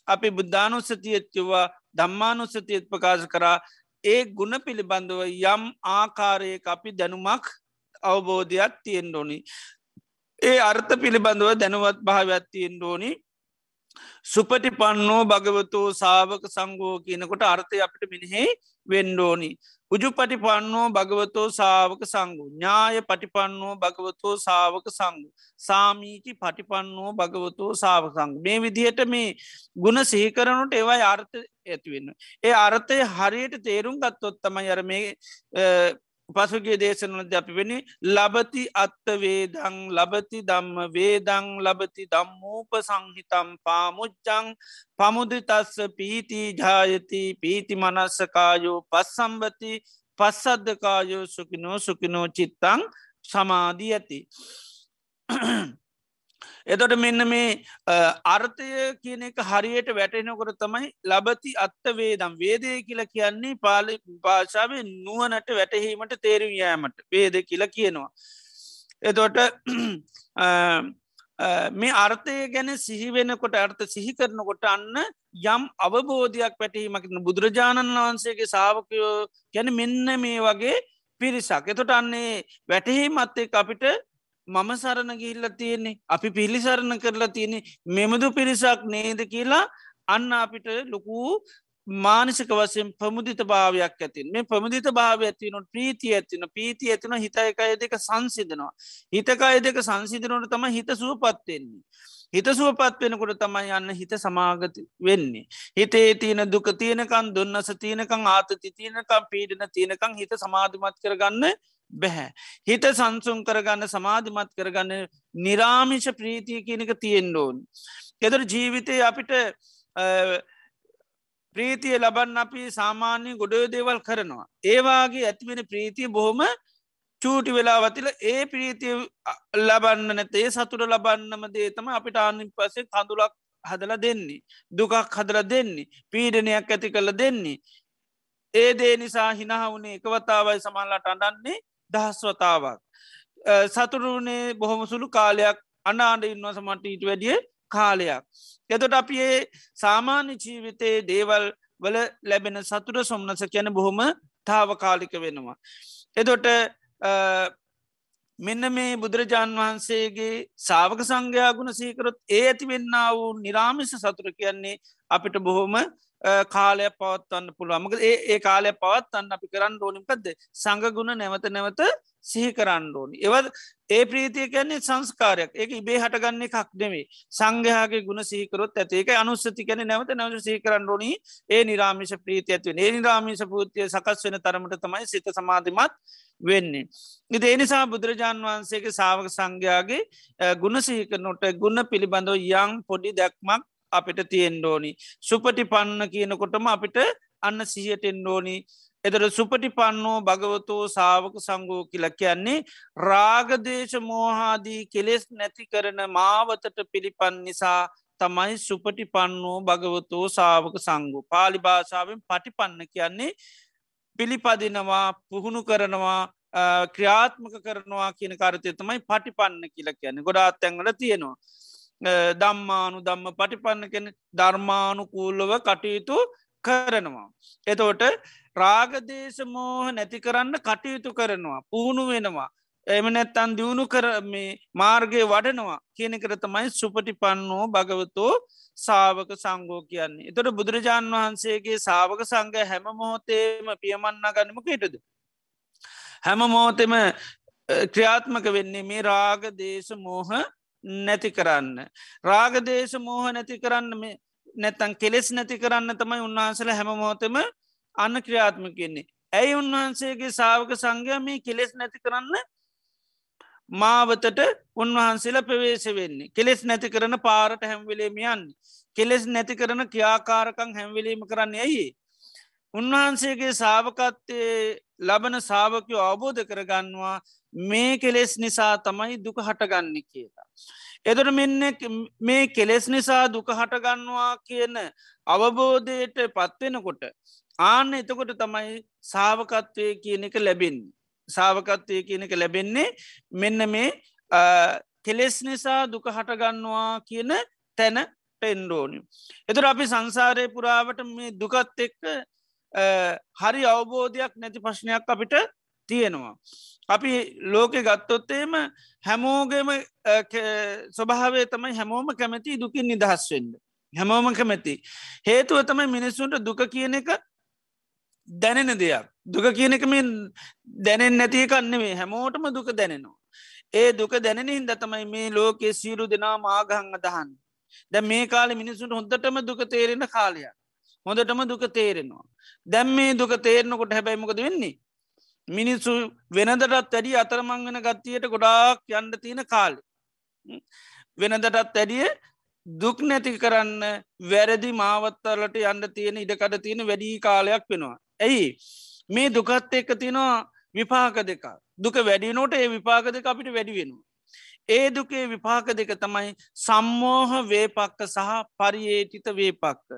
අපි බුද්ධානුස්සතියච්චවා දම්මානුස්සතියත් ප්‍රකාශ කරා ඒ ගුණ පිළිබඳව යම් ආකාරයක අපි දැනුමක් අවබෝධයක් තියෙන් ඕනි. ඒ අර්ථ පිළිබඳව දැනුවත් භාවයක් තියෙන් ඕනි සුපටි පන්නෝ භගවතෝ සාවක සංගෝ කියනකොට අර්ථය අපිට මිනිහෙයි වෙන්ඩෝනි. උජු පටිපන්නෝ භගවතෝ සාවක සංගු ඥාය පටිපන්නෝ භගවතෝ සාවක සංගු සාමීචි පටිපන්නෝ භගවතෝ සාව සංග මේ විදිහට මේ ගුණ සහිකරනුට ඒවයි අර්ථ ඇතිවෙන්න. ඒ අර්ථය හරියට තේරුම් ගත්තොත්තම යර මේ පසුගේ දේශනද අපි වෙන ලබති අත්ත වේදං ලබති දම්ම වේදං ලබති දම්මූප සංහිතම් පාමුච්චං පමුදි තස්ස පීති ජායති පීති මනස්සකායෝ පස්සම්බති පස්සද්ධකායෝ සුකිනෝ සුකිනෝ චිත්තං සමාදී ඇති. එතොට මෙන්න මේ අර්ථය කියන එක හරියට වැටෙනකොට තමයි ලබති අත්ත වේදම්. වේදය කියල කියන්නේ පාලි භාෂාවේ නුවනට වැටහීමට තේරුම් යෑමට. වේද කියල කියනවා. එතොට මේ අර්ථය ගැන සිහිවෙනකොට අර්ථ සිහි කරනකොට අන්න යම් අවබෝධයක් පැටීමකින බුදුරජාණන් වහන්සේගේ සාාවකයෝ ගැන මෙන්න මේ වගේ පිරිසක්. එතොට අන්නේ වැටහීමත්තේ අපිට මම සරණ ගිල්ල තියෙන්නේ. අපි පිළිසරණ කරලා තියෙනෙ මෙමදු පිරිසක් නේද කියලා අන්න අපිට ලොකු මානසික වසයෙන් ප්‍රමුදිත භාවයක් ඇතින් මේ ප්‍රමුදිත භාව ඇතිවනොට ප්‍රීතිය ඇතින පීති ඇතින හිතයකය දෙක සංසිදනවා හිතකය දෙක සංසිදනට තම හිත සුවපත්වෙන්නේ හිත සුවපත් වෙනකොට තමයි යන්න හිත සමාගති වෙන්නේ. හිතේ තියෙන දුක තියෙනකන් දුන්නස තියනකං ආතති තියනකම් පීඩන තියෙනකං හිත සමාධමත් කරගන්න බැහැ. හිත සංසුන් කරගන්න සමාධිමත් කරගන්න නිරාමිෂ ප්‍රීතිය කියනක තියෙන් ඕන්. එදර ජීවිතය අපිට ප්‍රීතිය ලබන්න අපි සාමාන්‍ය ගොඩ දේවල් කරනවා. ඒවාගේ ඇතිවෙන ප්‍රීතිය බොහොම චූටි වෙලා වතිල ඒ ප්‍රීතිය ලබන්න නැතේ සතුර ලබන්නම දේතම අපිට ආනින් පසේ කඳුලක් හදල දෙන්නේ. දුකක් හදල දෙන්නේ. පීඩනයක් ඇති කළ දෙන්නේ. ඒ දේ නිසා හිනහවුනේ එකවතාවයි සමල්ලට අඩන්නේ දහස්වතාවක්. සතුරුනේ බොහොම සුළු කාලයක් අනාඩ ඉන්නවා සමට ඊට වැඩිය කාලයක්. එතොට අපි ඒ සාමාන්‍ය ජීවිතයේ දේවල් වල ලැබෙන සතුර සොම්නස කියන බොහොම තාවකාලික වෙනවා. එතොට මෙන්න මේ බුදුරජාණන් වහන්සේගේ සාවක සංඝයා ගුණ සීකරොත් ඒ ඇති වෙන්න වූ නිරාමිස සතුර කියන්නේ අපිට බොහොම කාලය පවත්වන්න පුළුවමක ඒ ඒ කාලය පවත්වන්න අපි කරන්න ඕනිකක්ද සඟගුණ නැවත නැවත සිහි කරන්න ඕනි. එවද ඒ ප්‍රීතිය කියන්නේ සංස්කාරයක් ඒක ඉබේ හටගන්නේ එකක් නෙමේ සංඝයාගේ ගුණ සීකරොත් ඇති ඒක අනුස්සති කැන නැවත නැවත සීකරන්න ඕනි ඒ නිරාමිෂ ප්‍රීති ඇතිව ඒ නිරාමිෂ පූතිය සකස් වෙන තරමට තමයි සිත සමාධිමත් වෙන්නේ. ඉද එනිසා බුදුරජාණන් වහන්සේගේ සාවක සංඝයාගේ ගුණ සහිකනොට ගුණ පිළිබඳව යං පොඩි දැක්මක් අපිට තියෙන්ඩෝනි. සුපටි පන්න කියනකොටම අපිට අන්න සිහියටෙන් ඩෝනි එදර සුපටි පන්නෝ භගවතෝ සාවක සංගෝ කියල කියන්නේ රාගදේශ මෝහාදී කෙලෙස් නැති කරන මාවතට පිළිපන් නිසා තමයි සුපටි පන්නෝ භගවතෝ සාවක සංගු පාලි භාෂාවෙන් පටිපන්න කියන්නේ පිළිපදිනවා පුහුණු කරනවා ක්‍රියාත්මක කරනවා කියන කාරතය තමයි පටිපන්න කියල කියන්න ගොඩාත් තැන්ගල තියෙනවා. දම්මානු දම්ම පටිපන්න කෙන ධර්මානුකූල්ලව කටයුතු කරනවා. එතෝට රාගදේශ මෝහ නැති කරන්න කටයුතු කරනවා පුහුණු වෙනවා. එම නැත්තන් දියුණු කර මේ මාර්ගය වඩනවා කියනකර තමයි සුපටි පන්නෝ භගවතෝ සාවක සංගෝ කියන්නේ. එතොට බුදුරජාණන් වහන්සේගේ සාවක සංග හැම මොහොතේම පියමන්න ගන්නමකටද. හැම මෝතෙම ක්‍රියාත්මක වෙන්නේ මේ රාග දේශ මෝහ නැති කරන්න. රාගදේශ මෝහ නැති කරන්න මේ නැත්තන් කෙලෙස් නැති කරන්න තමයි උන්වහන්සල හැම මෝතම අන්න ක්‍රියාත්ම කියන්නේ. ඇයි උන්වහන්සේගේ සාවක සංඝය මේ කෙලෙස් නැති කරන්න මාවතට උන්වහන්සේලා ප්‍රවේශ වෙන්නේ. කෙලෙස් නැති කරන පාරට හැම්විලේම යන්න. කෙලෙස් නැති කරන ක්‍යාකාරකං හැම්විලීම කරන්න ඇයි. උන්වහන්සේගේ සාවකත්තය ලබන සාාවකයෝ අවබෝධ කරගන්නවා මේ කෙලෙස් නිසා තමයි දුක හටගන්න කියලා. එදර මෙන්න මේ කෙලෙස් නිසා දුක හටගන්නවා කියන අවබෝධයට පත්වෙනකොට ආන්න එතකොට තමයි සාාවකත්වය කියන එක ලැබෙන්. සාාවකත්වය කියන එක ලැබෙන්නේ මෙන්න මේ කෙලෙස් නිසා දුක හටගන්නවා කියන තැන පෙන්ඩෝනි. එතුර අපි සංසාරය පුරාවට මේ දුකත් එක්ක හරි අවබෝධයක් නැති ප්‍රශ්නයක් අපිට තියෙනවා. අපි ලෝකෙ ගත්තොත්තේම හැමෝගේම ස්වභාවේ තමයි හැමෝම කැමැති දුකින් නිදහස්වෙන්ද. හැමෝම කැමැති. හේතුව තමයි මිනිස්සුන්ට දුක කියන එක දැනෙන දෙයක්. දුක කියන එක දැනෙන් නැතිකන්නෙවේ හැමෝටම දුක දැනෙනවා. ඒ දුක දැනෙන හින්ද තමයි මේ ලෝකෙ සීරු දෙනා මාගහං අදහන්. දැ මේ කාල මිනිසුන්ට හොඳටම දුක තේරෙන කාලයක්. හොඳටම දුක තේරෙනවා. දැම් මේ දුක තේරෙනකොට හැබැයිමකද වෙන්නේ. මිනිස්සු වෙනදටත් වැඩිය අතරමං වෙන ගත්තියට ගොඩාක් යන්න තියෙන කාලෙ. වෙනදටත් ඇඩිය දුක් නැති කරන්න වැරදි මාවත්තලට යන්න තියෙන ඉඩකඩ තියෙන වැඩි කාලයක් වෙනවා. ඇයි මේ දුකත් එක්ක තියෙනවා විපාක දෙක දුක වැඩිනෝට ඒ විපාක දෙක අපිට වැඩි වෙනවා. ඒ දුකේ විපාක දෙක තමයි සම්මෝහ වේපක්ක සහ පරියේටිත වේපක්ක.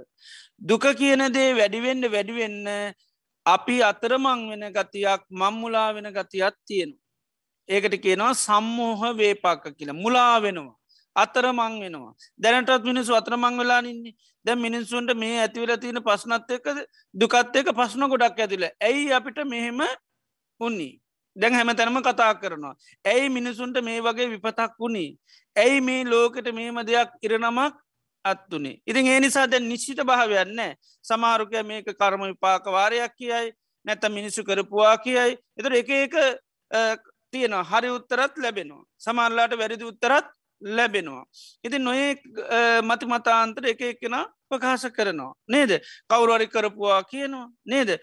දුක කියන දේ වැඩිවෙන්න වැඩිවෙන්න අපි අතරමං වෙන ගතියක් මංමුලා වෙන ගතියක් තියෙන. ඒකට කියනවා සම්මෝහ වේපක්ක කියලා. මුලා වෙනවා. අතර මං වෙනවා. දැනටත් මිනිස්සු අතරමං වෙලානින්නේ දැ මිනිස්සුන්ට මේ ඇතිවල තියෙන පස්නත් එක දුකත් එක පස්න ගොඩක් ඇතිල ඇයි අපිට මෙහෙම උන්නේ දැන් හැම තැනම කතා කරනවා. ඇයි මිනිසුන්ට මේ වගේ විපතක් වුණේ? ඇයි මේ ලෝකට මේම දෙයක් ඉරනමක් අත්තුනේ ඉතින් ඒ නිසා දැන් නිශ්චිත භාවයන්න සමාරුකය මේක කර්ම විපාක වාරයක් කියයි නැත මිනිස්සු කරපුවා කියයි එතුර එක එක තියෙන හරි උත්තරත් ලැබෙනවා සමල්ලාට වැරදි උත්තරත් ලැබෙනවා. ඉති නොඒ මති මතාන්තර එක එක්කෙන ප්‍රකාශ කරනවා. නේද කවුරරි කරපුවා කියනවා. නේද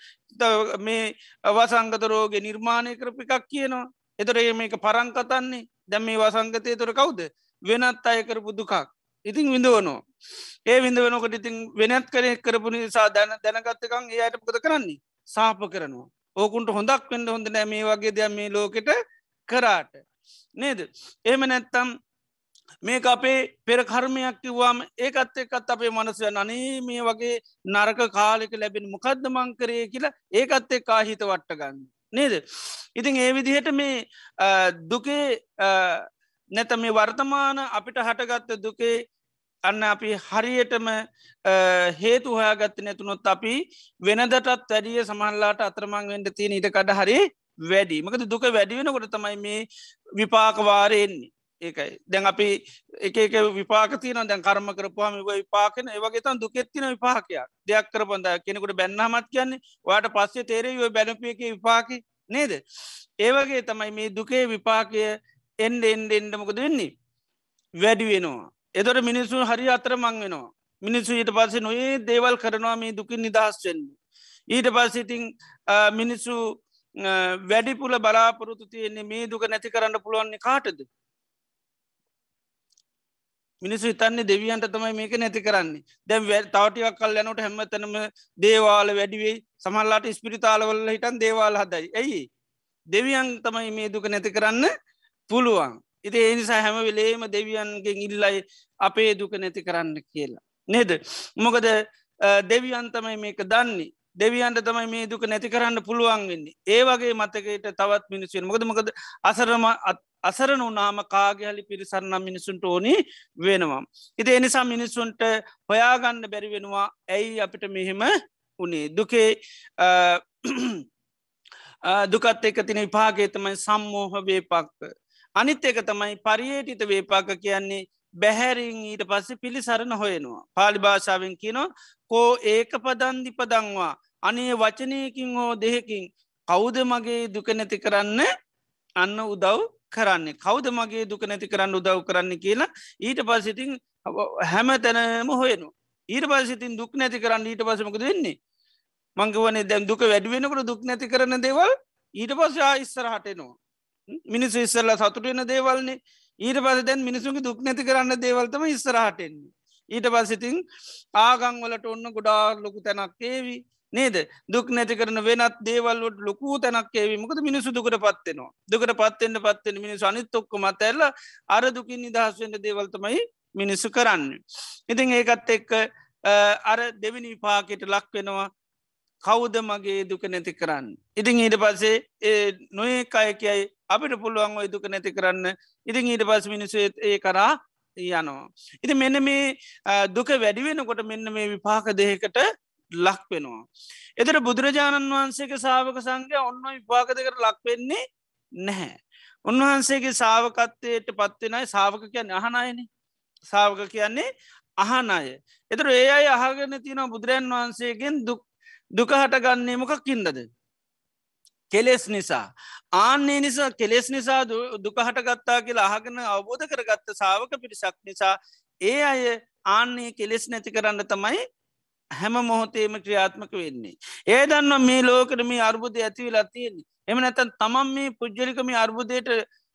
මේ අවසංගත රෝග නිර්මාණය කරපි එකක් කියනවා. එතොරේ මේක පරංකතන්නේ දැම් මේ වසංගතය තොර කවුද වෙනත් අය කරපු දුකක්. ඉතින් විඳවනවා. ඒ විඳ වෙනකොට ඉතින් වෙනත් කරය කරපු නිසා දැන දැනගත්තකං ඒ අයට පුද කරන්නේ සාප කරනවා. ඕකුන්ට හොඳක් පෙන්ඩ හොඳ නෑ මේ වගේ දෙයක් මේ ලෝකෙට කරාට. නේද. ඒම නැත්තම් මේක අපේ පෙර කර්මයක් කිව්වාම ඒකත් එක්කත් අපේ මනසය අනේ මේ වගේ නරක කාලෙක ලැබෙන මොකක්ද මංකරය කියලා ඒකත් එක් කාහිත වට්ටගන්න. නේද. ඉතින් ඒ විදිහට මේ දුකේ නැත මේ වර්තමාන අපිට හටගත්ත දුකේ අන්න අපි හරියටම හේතු හොයාගත්ත නැතුනොත් අපි වෙනදටත් වැඩිය සමහල්ලාට අතරමං වෙන්ට තියෙන ඉට කඩ හරි වැඩි. මකද දුක වැඩිවෙනකොට තමයි මේ විපාකවාරයෙන්නේ ඒකයි. දැන් අපි එක එක විපාකතින දැන් කර්ම කරපුහම විපාකන ඒවගේ තන් දුකෙත්තින විපාකයක්. දෙයක් කරපොඳ කෙනෙකුට බැන්නහමත් කියන්නේ වාට පස්සේ තේරේ බැලපියක විපාක නේද? ඒවගේ තමයි මේ දුකේ විපාකය එන්ඩ එන්ඩ එන්ඩමකද වෙන්නේ? වැඩි වෙනවා. එදොට මිනිස්සු හරි අතර මං වෙනවා. මිනිස්සු ඊට පස්සේ නොඒ දේවල් කරනවා මේ දුකින් නිදහස් වෙන්නේ. ඊට පස්සිඉතිං මිනිස්සු වැඩිපුල බලාපොරොතු තියන්නේ මේ දුක නැති කරන්න පුළුවන්න්නේ කාටද? මිනිස්සු හිතන්නේ දෙවියන්ට තමයි මේක නැති කරන්නේ. දැම් තවටියක් කල් යනට හැමතනම දේවාල වැඩිවෙයි සමල්ලාට ස්පිරිතාලවල්ල හිටන් දේවාල් හදයි. ඇයි? දෙවියන් තමයි මේ දුක නැති කරන්න පුළුවන්. ඉති එනිසා හැම වෙලේම දෙවියන්ගෙන් ඉල්ලයි අපේ දුක නැති කරන්න කියලා. නේද? මොකද දෙවියන් තමයි මේක දන්නේ. දෙවියන්ට තමයි මේ දුක නැති කරන්න පුළුවන් වෙන්නේ. ඒ වගේ මතකයට තවත් මිනිස්සුවෙන් මොකද මොකද අසරම අසරන වනාම කාගහලි පිරිසරන්නම් මිනිසුන්ට ඕනි වෙනවා. ඉති එනිසා මිනිස්සුන්ට හොයාගන්න බැරි වෙනවා. ඇයි අපිට මෙහෙම උනේ දුකේ දුකත් එක තින විපාගේ තමයි සම්මෝහ වේපක්ක. අනිත් එක තමයි පරියේටිත වේපාක කියන්නේ බැහැරින් ඊට පස්සේ පිළිසරණ හොයනවා. පාලි භාෂාවෙන් කියනවා කෝ ඒක පදන්දි පදංවා අනේ වචනයකින් හෝ දෙහෙකින් කෞුද මගේ දුක නැති කරන්න අන්න උදව් කරන්නේ? කෞද මගේ දුක නැති කරන්න උදව් කරන්න කියලා ඊට පසිතින් හැම තැනම හොයනු ඊට පසිතින් දුක් නැති කරන්න ඊට පසමකද වෙන්නේ? මංගවනේ දැම් දුක වැඩුවෙනකට දුක් නැති කරන දේවල් ඊට පස්ස ආයිස්සර හටනවා මිනිස්සු ඉස්සල්ල සතුටෙන දේවල්න්නේ ඊට පස දැන් මිනිසුන්ගේ දුක් නැති කරන්න දේවල්තම ඉස්සරහටෙන්නේ ඊට පසිතින් ආගංවලට ඔන්න ගොඩා ලොකු තැනක් ඒවී නේද? දුක් නැති කරන වෙනත් දේවල්ලට ලොකූ තැනක් ඒවීමකද මිනිසු දුකට පත්වෙනවා දුකට පත්වෙන්ට පත්වෙන මිනිසු අනිත්තොක්ක මත ඇල්ල අර දුකින් නිදහස්වෙන්ට දේවල්තමයි මිනිස්සු කරන්න. ඉතින් ඒකත් එක්ක අර දෙවිනි පාකෙට ලක් වෙනවා. කෞුද මගේ දුක නැති කරන්න. ඉතිං ඊට පස්සේ ඒ නොඒ අය කියයි අපිට පුළුවන් ඔය දුක නැති කරන්න ඉතිං ඊට පස් මිනිසු ඒ කරා යනවා. ඉති මෙන්න මේ දුක වැඩිවෙනකොට මෙන්න මේ විපාක දෙහකට ලක් වෙනවා. එතට බුදුරජාණන් වහන්සේගේ සාාවක සංගය ඔන්න විපාක දෙකට ලක් වෙන්නේ නැහැ. උන්වහන්සේගේ සාාවකත්වයට පත්වෙනයි සාාවක කියන්න අහනයන සාාවක කියන්නේ අහන අය. එතර ඒ අයි අහගෙන තියන බුදුරන් වහන්සේගෙන් දුක හටගන්නේ මොකක් ඉන්නද. කෙලෙස් නිසා. ආන්නේ නිසා කෙලෙස් නිසා දුක හටගත්තා කියලා අහගෙන අවබෝධ කරගත්ත සාාවක පිරිසක් නිසා ඒ අය ආන්නේ කෙලෙස් නැති කරන්න තමයි හැම මොහොතේම ක්‍රියාත්මක වෙන්නේ. ඒ දන්න මේ ලෝකට මේ අර්බුද ඇතිවෙලා තියෙන්නේ. එම නැතන් තමන් මේ පුද්ජලිකම අර්බුදයට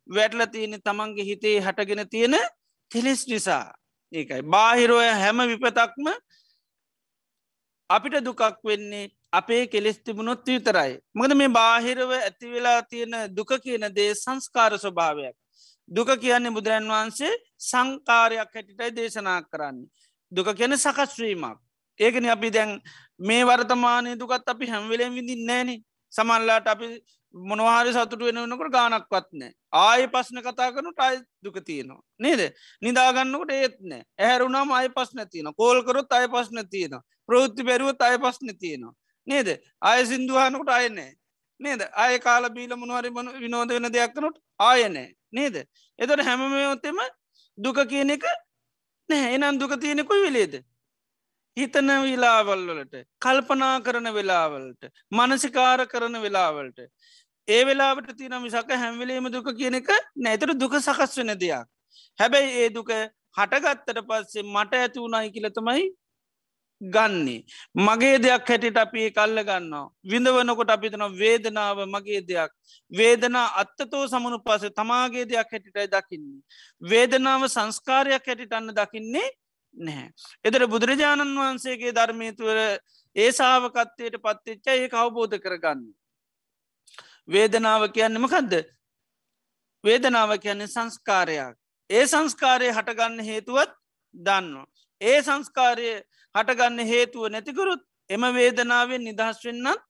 වැටල තියෙන තමන්ගේ හිතේ හටගෙන තියෙන කෙලෙස් නිසා. ඒකයි. බාහිරෝය හැම විපතක්ම අපිට දුකක් වෙන්නේ අපේ කෙලෙස් තිබුණොත් විතරයි. මකද මේ බාහිරව ඇතිවෙලා තියෙන දුක කියන දේ සංස්කාර ස්වභාවයක්. දුක කියන්නේ බුදුරන් වහන්සේ සංකාරයක් හැටිටයි දේශනා කරන්නේ. දුක කියන සකස්වීමක්. ඒකන අපි දැන් මේ වර්තමානය දුකත් අපි හැම්වෙලෙන් විඳින් නෑන සමල්ලාට අපි මොනවාරි සතුට වෙනනකට ගානක්වත් නෑ. ආය පස්න කතා කරනු ටයි දුක තියනවා. නේද? නිදාගන්නකට ඒත්නෑ ඇහැරුණම් අය පස්න තියන කෝල්කරොත් අය පස්න තියෙන ප්‍රෘත්ති බැරුවත් අය පස්න තියෙනවා. නේද? අය සිින්දුහනකට අයනෑ නේද? අය කාල බීල මොනවරි මන විනෝද වෙන දෙයක්කනොට ආයනෑ නේද? එතට හැමමයොත්තෙම දුක කියන එක නෑ. එනම් දුක තියෙනෙකුයි වෙලේද? හිතන විලාවල්වලට කල්පනා කරන වෙලාවලට මනසිකාර කරන වෙලාවලට. ඒ වෙලාවට තින මිසක හැම්වෙලේම දුක කියන එක නැතර දුක සකස් වෙන දෙයක්. හැබැයි ඒ දුක හටගත්තට පස්සේ මට ඇති වුණයි කියලතමයි ගන්නේ. මගේ දෙයක් හැටිට අපි කල්ල ගන්නවා. විඳවනකොට අපිතන වේදනාව මගේ දෙයක්. වේදනා අත්තතෝ සමනු පස තමාගේ දෙයක් හැටිටයි දකින්නේ. වේදනාව සංස්කාරයක් හැටිට අන්න දකින්නේ නැහැ. එදර බුදුරජාණන් වහන්සේගේ ධර්මීතුවර ඒ සාාවකත්වයට පත්තිච්ච ඒ අවබෝධ කරගන්න. වේදනාව කියන්න මකදද වේදනාව කියන්නේ සංස්කාරයක් ඒ සංස්කාරය හටගන්න හේතුවත් දන්නවා ඒ සංස්කාරය හටගන්න හේතුව නැතිකරුත් එම වේදනාවෙන් නිදහස් වෙන්නත්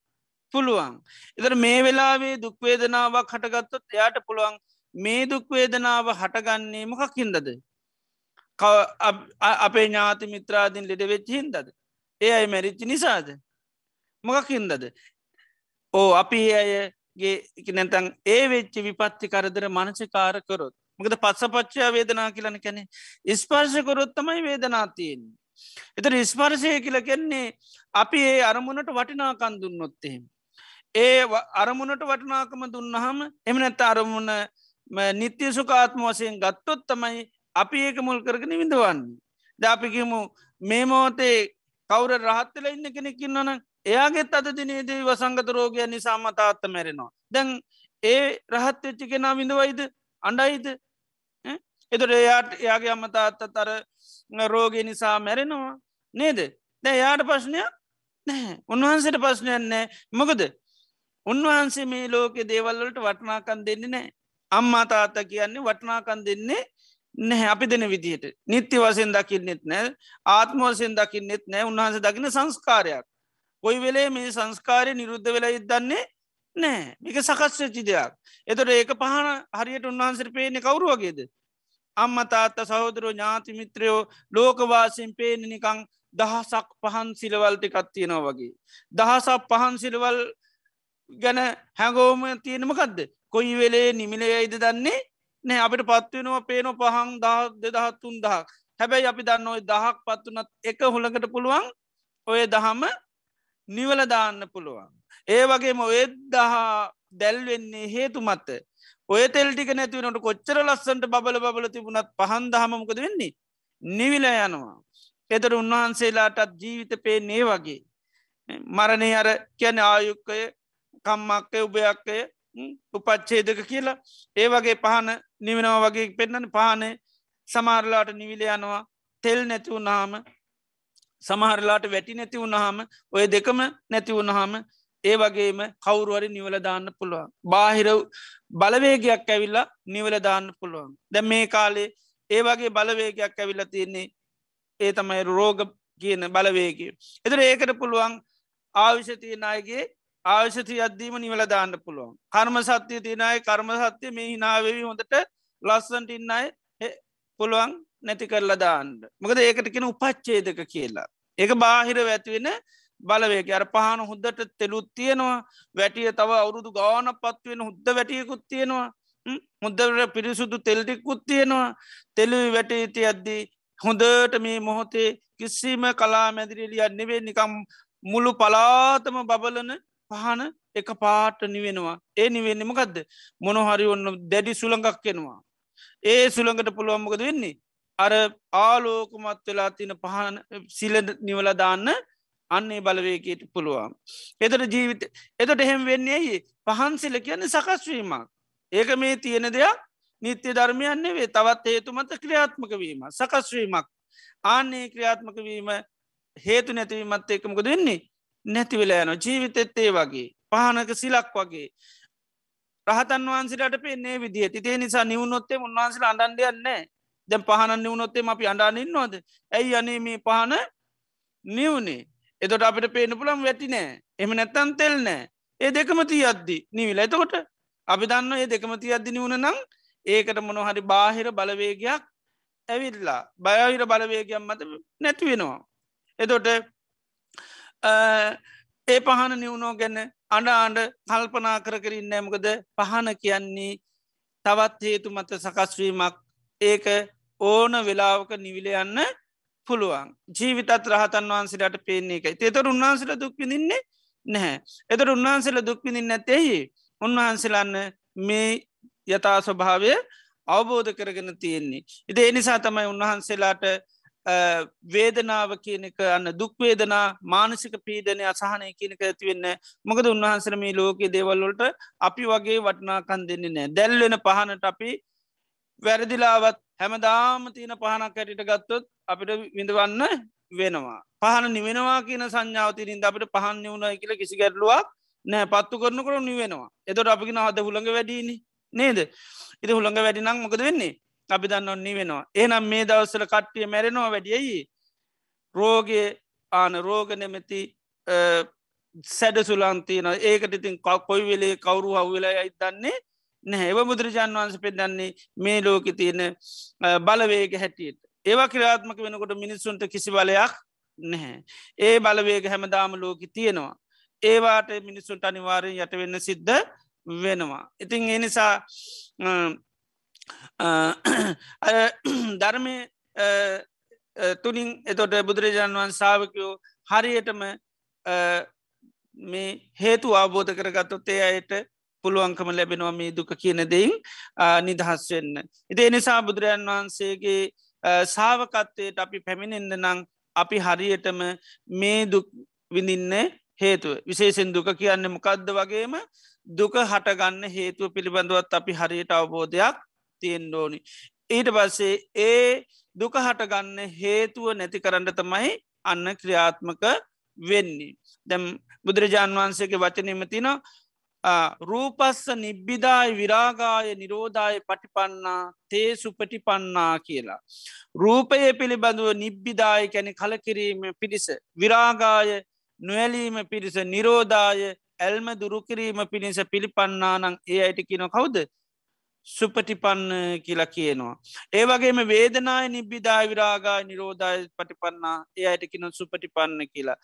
පුළුවන්. එතර මේ වෙලාවේ දුක්වේදනාවක් හටගත්තොත් එයාට පුළුවන් මේ දුක්වේදනාව හටගන්නේ මොකක් හින්දද. අපේ ඥාති මිත්‍රාදීන් ලෙඩ වෙච්ච හින්දද. ඒ අයි මැරිච්චි නිසාද. මොකක් හින්දද. ඕ අපි අයගේ නැතන් ඒ වෙච්චි විපත්ති කරදර මනසිකාර කරොත් මකද පත්සපච්චා වේදනා කියලන කැනෙ ස්පර්ශකොරොත්තමයි වේදනාතියෙන්. එතර ස්පර්ශය කියල කෙන්නේ අපි ඒ අරමුණට වටිනාකන් දුන්නොත්තෙම. ඒ අරමුණට වටනාකම දුන්නහම එමනැත්ත අරමුණ නිත්‍ය සුකාත්ම වසයෙන් ගත්තොත් තමයි අපි ඒක මුල් කරගෙන විඳවන්නේ. දාපිකිමු මේ මෝතේ කවුර රහත්තල ඉන්න කෙනෙකින්නන එයාගේ අද දිනේදී වසංගත රෝගය නිසා මතාත්ත මැරෙනවා. දැන් ඒ රහත් වෙච්චි කෙනා විඳවයිද? අඩයිද එතුට එයාට එයාගේ අමතාත්ත තර රෝගය නිසා මැරෙනවා නේද? දැ යාට ප්‍රශ්නයක් නැහැ. උන්වහන්සට ප්‍රශ්නයක් නෑ මොකද? උන්වහන්සේ මේ ලෝකෙ දේවල්වලට වටනාකන් දෙන්නේ නෑ අම්මා තාත්ත කියන්නේ වටනාකන් දෙන්නේ නැහැ අපි දෙන විදිහට. නිත්‍ය වසයෙන් දකින්නෙත් නෑ ආත්මෝසයෙන් දකින්නෙත් නෑ උන්වහන්ස දකින සංස්කාරයක්. කොයි වෙලේ මේ සංස්කාරය නිරුද්ධ වෙලා ඉදන්නේ නෑ මේක සකස්්‍යචි දෙයක්. එතොට ඒක පහන හරියට උන්වහන්සට පේනෙ කවරු වගේද? අම්ම තාත්ත සහෝදරෝ ඥාතිමිත්‍රයෝ ලෝකවාසයෙන් පේන නිකං දහසක් පහන් සිලවල්ටිකත් තියෙනවා වගේ. දහසක් පහන් සිලවල් ගැන හැඟෝම තියෙනමකක්ද කොයි වෙලේ නිමිලයයිද දන්නේ නෑ අපිට පත්වෙනවා පේන පහන් දහ දෙදහත්තුන් දහක් හැබැයි අපි දන්න ඔය දහක් පත්වනත් එක හුළකට පුළුවන් ඔය දහම නිවල දාන්න පුළුවන්. ඒ වගේම ඔය දහා දැල්වෙන්නේ හේතු මත්ත ඔය තෙල්ටික නැතිවනට කොච්චර ලස්සන්ට බල බල තිබුණත් පහන් දහමමකද වෙන්නේ නිවිල යනවා. එතර උන්වහන්සේලාටත් ජීවිත පේ නේ වගේ. මරණය අර කියන ආයුක්කය කම්මක්කය උභයක්කය උපච්චේදක කියලා ඒ වගේ පහන නිවෙනවා වගේ පෙන්න්නන පානේ සමාරලාට නිවිල යනවා තෙල් නැති වුණාම සමහරලාට වැටි නැති වුණහම ඔය දෙකම නැති වුණහම ඒ වගේම කවුරුවරි නිවල දාන්න පුළුවන්. බාහිර බලවේගයක් ඇවිල්ලා නිවල දාන්න පුළුවන්. දැ මේ කාලේ ඒ වගේ බලවේගයක් ඇවිල්ල තියන්නේ ඒ තමයි රෝග කියන බලවේගේ. එතර ඒකට පුළුවන් ආවිෂතියන අයගේ ආවිෂති අද්දීම නිවල දාන්න පුළුවන්. කර්ම සත්‍යය තියනයි කර්ම සත්‍යය මේ හිනාවවි හොඳට ලස්සන්ට ඉන්නයි පුළුවන් නැති කරලා දාන්න. මකද ඒකට කෙන උපච්චේදක කියලා. ඒක බාහිර ඇතිවෙන බලවේක අර පහන හුද්දට තෙලුත් තියෙනවා. වැටිය තව අවුරුදු ගාන පත්වෙන හුද්ද වැටියකුත් තියෙනවා. මුද්දට පිරිසුදු තෙල්ටිකුත් තියෙනවා. තෙලු වැටීති අද්දී හොඳට මේ මොහොතේ කිසිම කලා මැදිරිලිය නෙවේ නිකම් මුළු පලාතම බබලන පහන එක පාට නිවෙනවා. ඒ නිවෙන්නමකක්ද මොනොහරි ඔන්න දැඩි සුළඟක් කෙනවා ඒ සුළඟට පුළුවන්මකද වෙන්නේ? අර ආලෝකමත් වෙලා තින පහන සිල නිවල දාන්න අන්නේ බලවේකයට පුළුවන්. එතට ජීවිත එතට එහෙම වෙන්නේ ඇයි? පහන්සිල කියන්නේ සකස්වීමක්. ඒක මේ තියෙන දෙයක් නිත්‍ය ධර්මයන්නේ වේ තවත් හේතුමත ක්‍රියාත්මක වීම සකස්වීමක් ආන්නේ ක්‍රියාත්මක වීම හේතු නැතිවීමත් ඒකමකද වෙන්නේ? නැතිවෙලා යන ජීවිතෙත්තේ වගේ. පහනක සිලක් වගේ. රහතන් වහන්සිට පෙන්නේ විදිහ තිේ නිසා නිවුණොත්තේ උන්වහන්සල අඩන්ඩයන්නේ දැම් පහන නිවුණොත්තේ අපි අඩානින්නවාද ඇයි අනේ මේ පහන නිවුණේ එතොට අපිට පේන පුළම් වැටි නෑ. එම නැත්තන් තෙල් නෑ. ඒ දෙකමති අද්දි නිවිල. එතකොට අපි දන්න ඒ දෙකමති අද්දි නිවුණ නම් ඒකට මොනොහරි බාහිර බලවේගයක් ඇවිල්ලා. බයහිර බලවේගයක් මත නැති වෙනවා. එතොට ඒ පහන නිවුණෝ ගැන්න අඩ ආඩ කල්පනා කර කරින් නෑමකද පහන කියන්නේ තවත් හේතු මත සකස්වීමක් ඒක ඕන වෙලාවක නිවිල යන්න පුළුවන්. ජීවිතත් රහතන් වහන්සේට පේන්නේ එකයි. තෙතර උන්වහන්සට දුක්විදින්නේ නැහැ. එතට උන්වහන්සේල දුක්විදින්න ඇතෙහි උන්වහන්සේලන්න මේ යථා ස්වභාවය අවබෝධ කරගෙන තියෙන්නේ. ඉති එනිසා තමයි උන්වහන්සේලාට වේදනාව කියනක අන්න දුක්වේදනා මානසික පීඩනය අසාහනය කියනක ඇතිවෙන්න මොකද උන්වහන්සර මේ ලෝකයේ දේවල්ලොට අපි වගේ වටනාකන් දෙන්නේ නෑ දැල්වෙන පහනට අපි වැරදිලාවත් හැමදාම තියෙන පහනක් ඇටිට ගත්තොත් අපිට විඳවන්න වෙනවා. පහන නිවෙනවා කියන සංඥාවතිරින්ද අපට පහන් නිවුණ කියල කිසි ගැටලුවක් නෑ පත්තු කරනකට නිවෙනවා. එතොට අපිගෙන හද හුළඟ වැඩීනි නේද? ඉති හුළඟ වැඩිනම් මොකද වෙන්නේ? අපි දන්න ඔන්නේ වෙනවා ඒනම් මේ දවස්සල කට්ටිය මැරෙනවා වැඩියයි රෝගේ ආන රෝග නෙමැති සැඩ සුලන්තියන ඒකට ඉතින් කොයි වෙලේ කවරු හවවෙලා යයි දන්නේ? නැහැ. එව බුදුරජාන් වන්ස පෙදන්නේ මේ ලෝකෙ තියෙන බලවේග හැටියට. ඒවා ක්‍රාත්මක වෙනකොට මිනිස්සුන්ට කිසි බලයක් නැහැ. ඒ බලවේග හැමදාම ලෝකි තියෙනවා. ඒවාට මිනිස්සුන්ට අනිවාරයෙන් යට වෙන්න සිද්ධ වෙනවා. ඉතින් එනිසා ධර්මය තුළින් එතොට බුදුරජාණන් වන් සාාවකයෝ හරියටම මේ හේතු අවබෝධ කරගත්තොත් ඒ අයට පුළුවන්කම ලැබෙනවා මේ දුක කියන දෙයින් නිදහස් වෙන්න. ඉති එනිසා බුදුරජන් වහන්සේගේ සාාවකත්වයට අපි පැමිණෙන්ද නං අපි හරියටම මේ දුක් විඳින්න හේතුව විශේෂෙන් දුක කියන්න මොකක්ද වගේම දුක හටගන්න හේතුව පිළිබඳවත් අපි හරියට අවබෝධයක් තියෙන්ඩෝනි. ඊට පස්සේ ඒ දුක හටගන්න හේතුව නැති කරන්න තමයි අන්න ක්‍රියාත්මක වෙන්නේ. දැම් බුදුරජාණන් වහන්සේගේ වචනීම තින රූපස්ස නිබ්බිදායි විරාගාය නිරෝධාය පටිපන්නා තේ සුපටිපන්නා කියලා. රූපය පිළිබඳුව නිබ්බිදාය කැනෙ කලකිරීම පිරිස විරාගාය නොවැලීම පිරිස නිරෝධාය ඇල්ම දුරුකිරීම පිණිස පිළිපන්නානං ඒ අයට කියන කවුද සුපටිපන්න කියලා කියනවා. ඒවගේම වේදනාය නිබ්බිදා විරාගා නිරෝධය පටිපන්නා ඒ අයටකින සුපටිපන්න කියලා.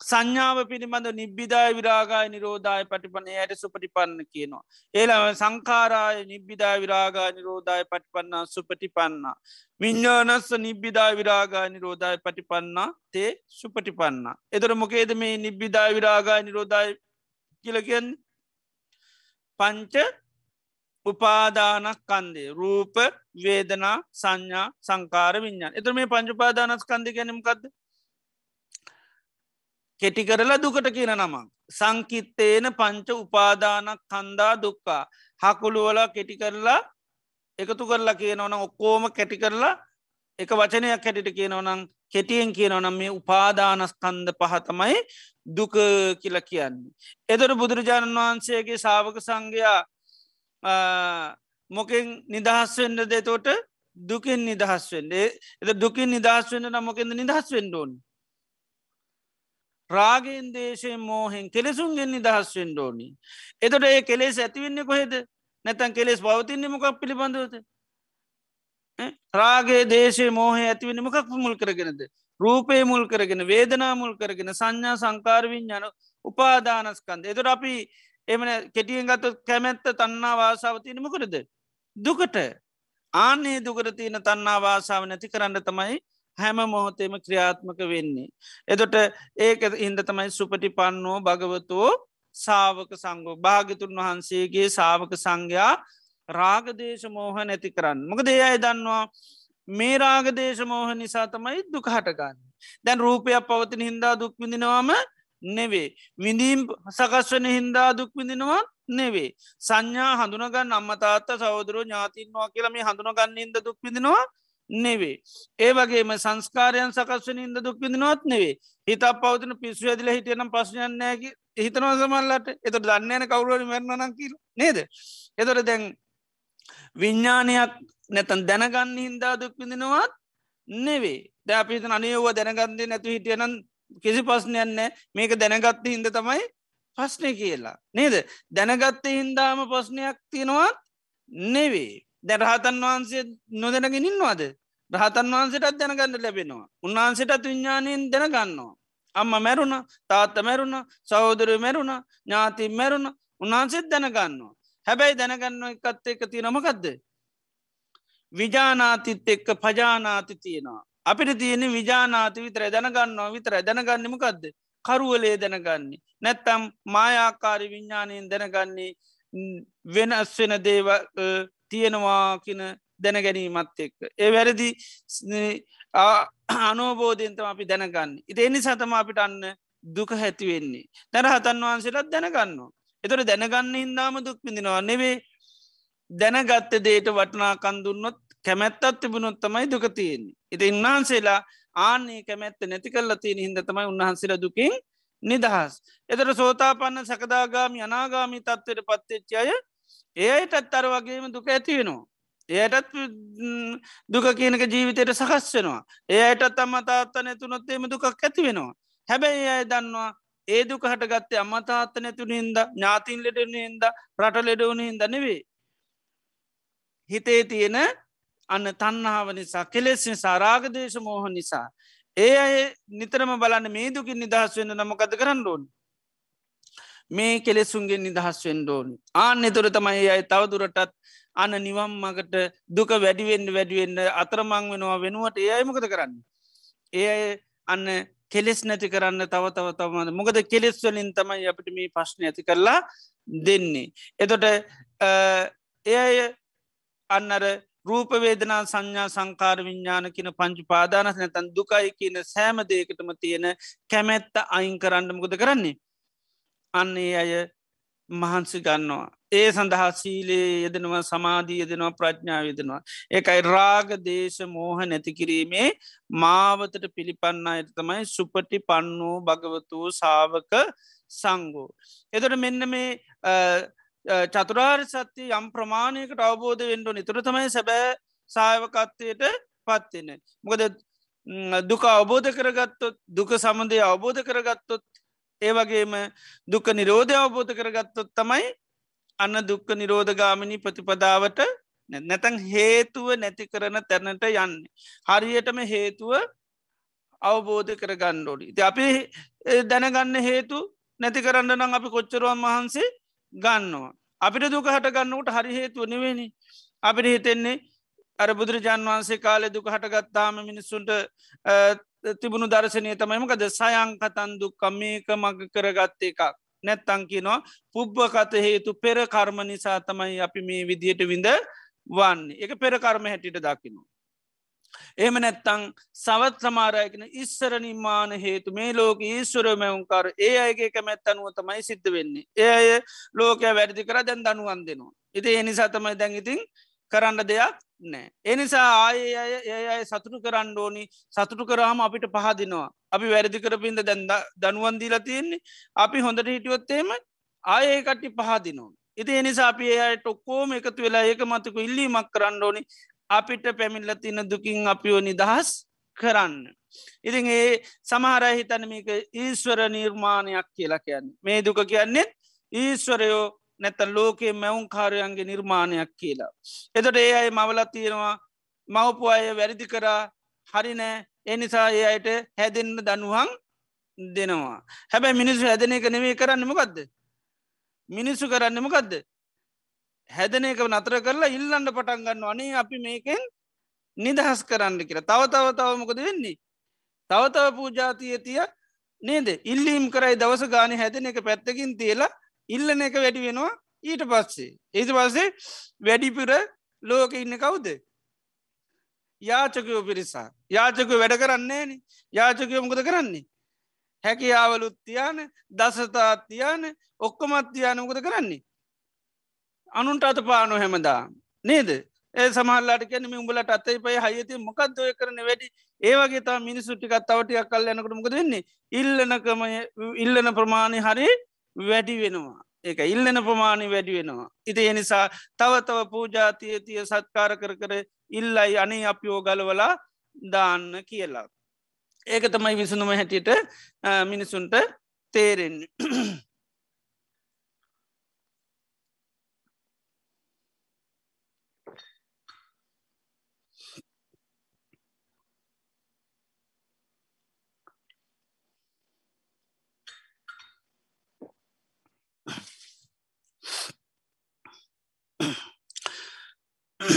සංඥාව පිළිබඳ නිබ්බිදාය විරාගාය නිරෝධය පටිපන යට සුපටිපන්න කියනවා. ඒලම සංකාරාය නිබ්බිදා විරාගා නිරෝධය පටිපන්නා සුපටිපන්නා. විඤ්ඥානස්ස නිබ්බිදා විරාගා නිරෝධය පටිපන්නා තේ සුපටිපන්න. එතර මොකේද මේ නිබ්බිදා විරාගා නිරෝධය කියලගන්න පංච උපාදානක් කන්දේ රූප වේදනා සංඥා සංකාර විඤ්ඥාන එත මේ පංචුපාදානස් කන්දි ගැනීමකක්ද කෙටි කරලා දුකට කියන නමක්. සංකිත්තේන පංච උපාදානක් කන්දා දුක්කා හකුළුවල කෙටි කරලා එකතු කරලා කියනවන ඔක්කෝම කැටි කරලා එක වචනයක් හැටිට කියනවනම් කෙටියෙන් කියනවනම් මේ උපාදානස්කන්ද පහතමයි දුක කියල කියන්නේ. එදර බුදුරජාණන් වහන්සේගේ සාවක සංඝයා මොකෙන් නිදහස් වෙන්ඩ දෙතෝට දුකින් නිදහස් වෙන්ඩේ එ දුකින් නිදහස් වෙන්න නම් මොකෙද නිදහස් වෙන්ඩෝන් රාගෙන් දේශයෙන් මෝහෙන් කෙලෙසුන්ගෙන් නිදහස් වෙන්ඩෝනි එතොට ඒ කෙලෙස් ඇතිවෙන්න කොහෙද? නැතන් කෙලෙස් පවතින්නේ මොකක් පිළිබඳවද? රාගේ දේශය මෝහ ඇතිවෙන මොකක් මුල් කරගෙනද? රූපේ මුල් කරගෙන වේදනා මුල් කරගෙන සංඥා සංකාරවින් යන උපාදානස්කන්ද එතොට අපි එමන කෙටියෙන් ගත්ත කැමැත්ත තන්නා වාසාාව තියනමකරද දුකට. ආනේ දුකට තියෙන තන්නා වාසාාව නැති කරන්න තමයි හැම මොහොතේම ක්‍රියාත්මක වෙන්නේ. එදොට ඒක ඉන්ද තමයි සුපටි පන්නෝ භගවතෝ සාවක සංගෝ භාගිතුන් වහන්සේගේ සාවක සංඝයා රාගදේශ මෝහ නැති කරන්න. මොක දේ අයි දන්නවා මේ රාගදේශ මෝහ නිසා තමයි දුක හටගන්න. දැන් රූපයක් පවතින හින්දා දුක්විඳනවාම නෙවේ. විඳීම් සකස්වන හින්දා දුක් විඳිනවා නෙවේ. සංඥා හඳුනගන්න අම්මතාත්ත සෞදරෝ ඥාතින්වා කියලම හඳුනගන්න ඉද දුක් විඳිනවා නෙවේ. ඒ වගේම සංස්කාරයන් සකස්වන ඉද දුක් විඳිනවත් නෙවේ. හිත පවතින පිස්සු ඇදිල හිටියනම් ප්‍රශ්නයන්නෑගේ හිතනව සමල්ලට එතට දන්නන කවරුවල මැරණනන් කියල නේද. එතොට දැන් විඤ්ඥානයක් නැතන් දැනගන්න හින්දා දුක් විඳිනවත් නෙවේ දැපිත අනයෝව දැනගන්දේ නැතු හිටියනන් කිසි පස්්නයන්න මේක දැනගත්ත හින්ද තමයි පස්්නය කියලා. නේද දැනගත්තේ හින්දාම පස්්නයක් තියෙනවා නෙවේ දැ රහතන් වහන්සේ නොදැනගෙන ඉන්නවාද රහතන් වහන්සටත් දැනගන්න ලැබෙනවා උන්වහන්සටත් විඤ්ඥානයෙන් දැනගන්නවා. අම්ම මැරුණ තාත්ත මැරුණ සහෝදර මැරුණ ඥාති මැරුණ උන්වහන්සෙත් දැනගන්නවා. හැබැයි දැනගන්න එකත් එක තිනමකක්ද. විජානාතිත් එක්ක පජානාති තියෙනවා. අපිට තියෙන විජානාති විතර දැනගන්නවා විතර දැනගන්නමකක්ද කරුවලේ දැනගන්නේ. නැත්තම් මායාකාරි විඤ්ඥානයෙන් දැනගන්නේ වෙනස් වෙන දේව තියෙනවා කියන දැනගැනීමත් එක්ක. ඒ වැරදි අනෝබෝධයන්තම අපි දැනගන්න. ඉති එනි සතම අපිට අන්න දුක හැතිවෙන්නේ. තැර හතන් වහන්සේලත් දැනගන්නවා. එතොට දැනගන්න හින්දාම දුක් පිඳිනවා නෙවේ දැනගත්ත දේට වටනා කන්දුන්නොත් කැමැත්තත් තිබුණොත් තමයි දුකතියෙන්නේ. එති උන්වහන්සේලා ආනේ කැමැත්ත නැති කල්ල තියෙන හිද තමයි උන්වහන්සේල දුකින් නිදහස්. එතට සෝතාපන්න සකදාගාමි අනාගාමි තත්වයට පත්තච්චය ඒයටත් අර වගේම දුක ඇති වෙනවා. එයටත් දුක කියනක ජීවිතයට සකස් වෙනවා. ඒයටත් අම්ම තාත්තන තුනොත්තේම දුකක් ඇති වෙනවා. හැබැයි අය දන්නවා ඒ දුක හටගත්තේ අම්මතාත්ත නැතුන හින්ද ඥාතින් ලෙඩන හින්ද රට ලෙඩවුණ හින්ද නෙවේ. හිතේ තියෙන අන්න තන්නාව නිසා කෙලෙස් නිසා රාගදේශ මෝහ නිසා. ඒ අය නිතරම බලන්න මේ දුකින් නිදහස් වෙන්න නමකද කරන්න ඕන්. මේ කෙලෙසුන්ගේ නිදහස් වෙන්ඩෝන් ආන එතුර තමයි අය තවදුරටත් අන නිවම් මකට දුක වැඩිවෙන්න වැඩිවෙන්න අතරමං වෙනවා වෙනුවට ඒ අයමකද කරන්න. ඒ අන්න කෙලෙස් නැති කරන්න තව තව තවමද මොකද කෙලෙස් වලින් තමයි අපිට මේ ප්‍රශ්න ඇති කරලා දෙන්නේ. එතොට එය අන්නර රූපවේදනා සංඥා සංකාර විඤ්ඥාන කියන පංචි පාදානස් නැතන් දුකයි කියන සෑම දේකටම තියෙන කැමැත්ත අයින් කරන්න මුකද කරන්නේ. අන්නේ අය මහන්සි ගන්නවා. ඒ සඳහා සීලේ යෙදෙනවා සමාධී යෙදෙනවා ප්‍රඥාව යෙදෙනවා. ඒකයි රාග දේශ මෝහ නැතිකිරීමේ මාවතට පිළිපන්න අයට තමයි සුපටි පන්නෝ භගවතුූ සාවක සංගෝ. එතට මෙන්න මේ චතුරාර් සත්‍යය යම් ප්‍රමාණයකට අවබෝධ වෙන්ඩුව නිතුර තමයි සැබෑ සායවකත්වයට පත්වෙන. මොකද දුක අවබෝධ කරගත්තොත් දුක සමඳය අවබෝධ කරගත්තොත් ඒවගේම දුක නිරෝධය අවබෝධ කරගත්තොත් තමයි අන්න දුක්ක නිරෝධගාමිණි ප්‍රතිපදාවට නැතැන් හේතුව නැති කරන තැනට යන්න. හරියටම හේතුව අවබෝධ කර ගණ්ඩෝඩි. ති අපි දැනගන්න හේතු නැති කරන්න නම් අපි කොච්චරුවන් වහන්සේ ගන්නවා. අපිට දුක හට ගන්නකට හරි හේතුව නෙවෙනි. අපිට හිතෙන්නේ අර බුදුරජාන් වහන්සේ කාලෙ දුක හටගත්තාම මිනිස්සුන්ට තිබුණු දර්ශනය තමයිමකද සයංකතන් දුක්කම් මේක මග කරගත්ත එකක්. නැත්තං කියනවා පුබ්බකත හේතු පෙර කර්ම නිසා තමයි අපි මේ විදියට විඳ වන්නේ එක පෙර කර්ම හැටිට දකිනවා. එහම නැත්තං සවත් සමාරයකන ඉස්සර නිර්මාණ හේතු මේ ලෝක ඊස්වර මැවුන්කර ඒ අයගේ කැමැත්තනුව තමයි සිද්ධ වෙන්නේ. ඒ අය ලෝකය වැඩි කර දැන් දනුවන් දෙනවා. ඉති එනිසා තමයි දැන් ඉතින් කරන්න දෙයක් නෑ. එනිසා ආය අය ඒ අය සතුටු කරන්න ඕනි සතුටු කරාම අපිට පහදිනවා. අපි වැරදි කරපින්ද දැන්ද දනුවන්දීලා තියෙන්නේ අපි හොඳට හිටියොත්තේම ආය කට්ටි පහදිනවා. ඉති එනිසා අපි ඒයට ඔක්කෝම එකතු වෙලා ඒක මතක ඉල්ලීමක් කරන්න ඕනි අපිට පැමිල්ල තින දුකින් අපිෝ නිදහස් කරන්න. ඉතින් ඒ සමහරය හිතන මේක ඊස්වර නිර්මාණයක් කියලා කියන්න. මේ දුක කියන්නෙත් ඊස්වරයෝ නැත ලෝකයේ මැවුන් කාරයන්ගේ නිර්මාණයක් කියලා. එතට ඒ අයි මවලත් තියෙනවා මවපු අය වැරදි කරා හරිනෑ එනිසා ඒ අයට හැදෙන්න්න දනුවන් දෙනවා. හැබැයි මිනිස්සු හැදන එක නෙවේ කරන්නමකක්ද. මිනිස්සු කරන්නමකක්ද හැදන එක නතර කරලා ඉල්ලන්න පටන් ගන්න අනේ අපි මේකෙන් නිදහස් කරන්න කියලා තව තව තවමකද වෙන්නේ. තව තව පූජාතිය තිය නේද ඉල්ලීම් කරයි දවස ගාන හැදන එක පැත්තකින් තියලා ඉල්ලන එක වැඩි වෙනවා ඊට පස්සේ. ඒත පස්සේ වැඩිපුර ලෝක ඉන්න කවුද. යාචකයෝ පිරිසා යාචකය වැඩ කරන්නේ න යාචකය මොකද කරන්නේ. හැකියාවලුත් තියාන දසතාත් තියාන ඔක්කොමත් තියානමකද කරන්නේ. අනුන්ට අත පානො හැමදා නේද ඒ සමහල්ලාට කැනම උඹලට අත්තයි පයි හයති මොකක්දය කරන වැඩි ඒවගේ තා මිනිසුට්ටිකත් තවටියක් කල් යනකට මොකද වෙන්නේ ඉල්ලනකම ඉල්ලන ප්‍රමාණය හරි වැඩි වෙනවා. ඒක ඉල්ලන ප්‍රමාණි වැඩි වෙනවා. ඉති එනිසා තව තව පූජාතිය තිය සත්කාර කර කර ඉල්ලයි අනේ අපියෝ ගලවලා දාන්න කියලා. ඒක තමයි විසුනුම හැටියට මිනිසුන්ට [COUGHS] uh,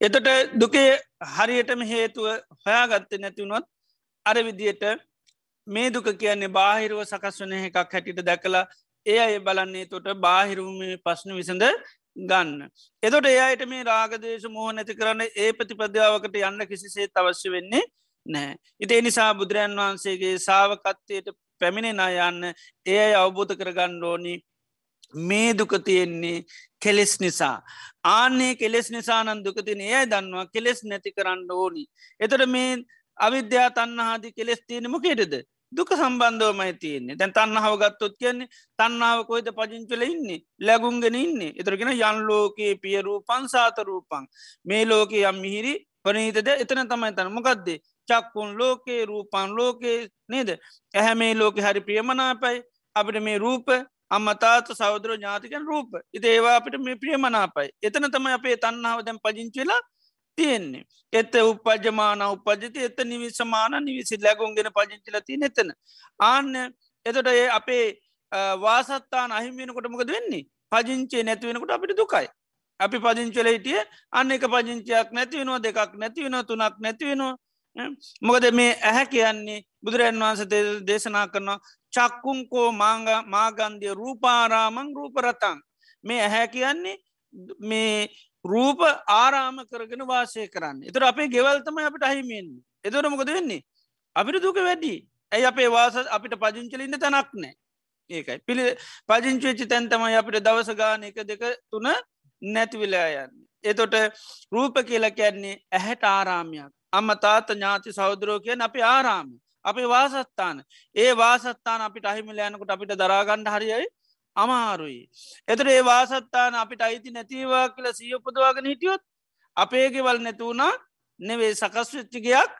එතට දුකේ හරියටම හේතුව හොයාගත්තේ නැතිවුණොත් අර විදියට මේ දුක කියන්නේ බාහිරුව සකස් වන එකක් හැටිට දැකලා ඒ අය බලන්නේ තොට බාහිරුම ප්‍රශ්න විසඳ ගන්න. එතොට එයට මේ රාගදේශ මෝහ නැති කරන්න ඒ ප්‍රතිපද්‍යාවකට යන්න කිසිසේ අවශ්‍ය වෙන්නේ නෑ. ඉතිේ නිසා බුදුරන් වහන්සේගේ සාාවකත්වයට පැමිණෙන යන්න ඒ අයි අවබෝධ කරගන්න ඕනි මේ දුක තියෙන්නේ කෙලෙස් නිසා. ආන්නේ කෙලෙස් නිසානන් දුකතින ඒ දන්නවා කෙලෙස් නැති කරන්න ඕනි. එතට මේ අවිද්‍යා තන්නහාදි කෙලෙස් තියෙන මොකේටද දුක සම්බන්ධවමයි තියන්නේ. දැන් තන්නාව ගත්තොත් කියන්නේ තන්නාව කොයිද පජංචල ඉන්නේ? ලැගුන්ගෙන ඉන්නේ. එතරගෙන යන් ලෝකයේ පියරූ පන්සාත රූපං මේ ලෝකයේ යම් මිහිරි පනීතද එතන තමයි තන. මොකක්දේ චක්කුන් ලෝකයේ රූපන් ලෝකයේ නේද? ඇහැ මේ ලෝක හරි ප්‍රියමනාපයි. අපිට මේ රූප අම්මතාත සෞදර ඥාතිකන් රූප. ඉති ඒවා අපිට මේ ප්‍රියමනාපයි. එතන තමයි අපේ තන්නාව දැන් පජංචිලා තියෙන්නේ. එත උපජමාන උපජති එත නිවිසමාන නිවිසි ලැගුන්ගෙන පජංචිලති නෙතන ආන්න එතොට ඒ අපේ වාසත්තාන අහිමියෙනකොට මොකද වෙන්නේ? පජංචේ නැතිවෙනකොට අපිට දුකයි. අපි පදිංචල හිටිය අන්න එක පජංචයක් නැතිවෙනවා දෙකක් නැතිවෙන තුනක් නැතිවෙනවා මොකද මේ ඇහැ කියන්නේ බුදුරජන් වහන්ස දේශනා කරනවා චක්කුංකෝ මාංග මාගන්දිය රූපාරාමං රූපරතං. මේ ඇහැ කියන්නේ මේ රූප ආරාම කරගෙන වාසය කරන්න. එතුර අපේ ගෙවල්තම අපිට අහිමෙන් එතොට මොකද වෙන්නේ? අපිට දුක වැඩි. ඇයි අපේ වාස අපිට පජංචලින්න තැනක් නෑ? ඒකයි. පිළි පජංචවෙච්චි තැන්තමයි අපිට දවස ගාන එක දෙක තුන නැතිවිලා යන්න. එතොට රූප කියල කියන්නේ ඇහැට ආරාමයක්. අම්ම තාත ඥාති සෞදරෝ කියෙන් අපි ආරාම. අපි වාසස්ථාන. ඒ වාසස්ථාන අපිට අහිමිල යනකොට අපිට දරාගණ්ඩ හරියයි. අමාරුයි. එතර ඒ වාසත්තාන අපිට අයිති නැතිවා කියල සියපදවාගෙන හිටියොත් අපේගෙවල් නැතුවුණා නෙවේ සකස්විච්චිගයක්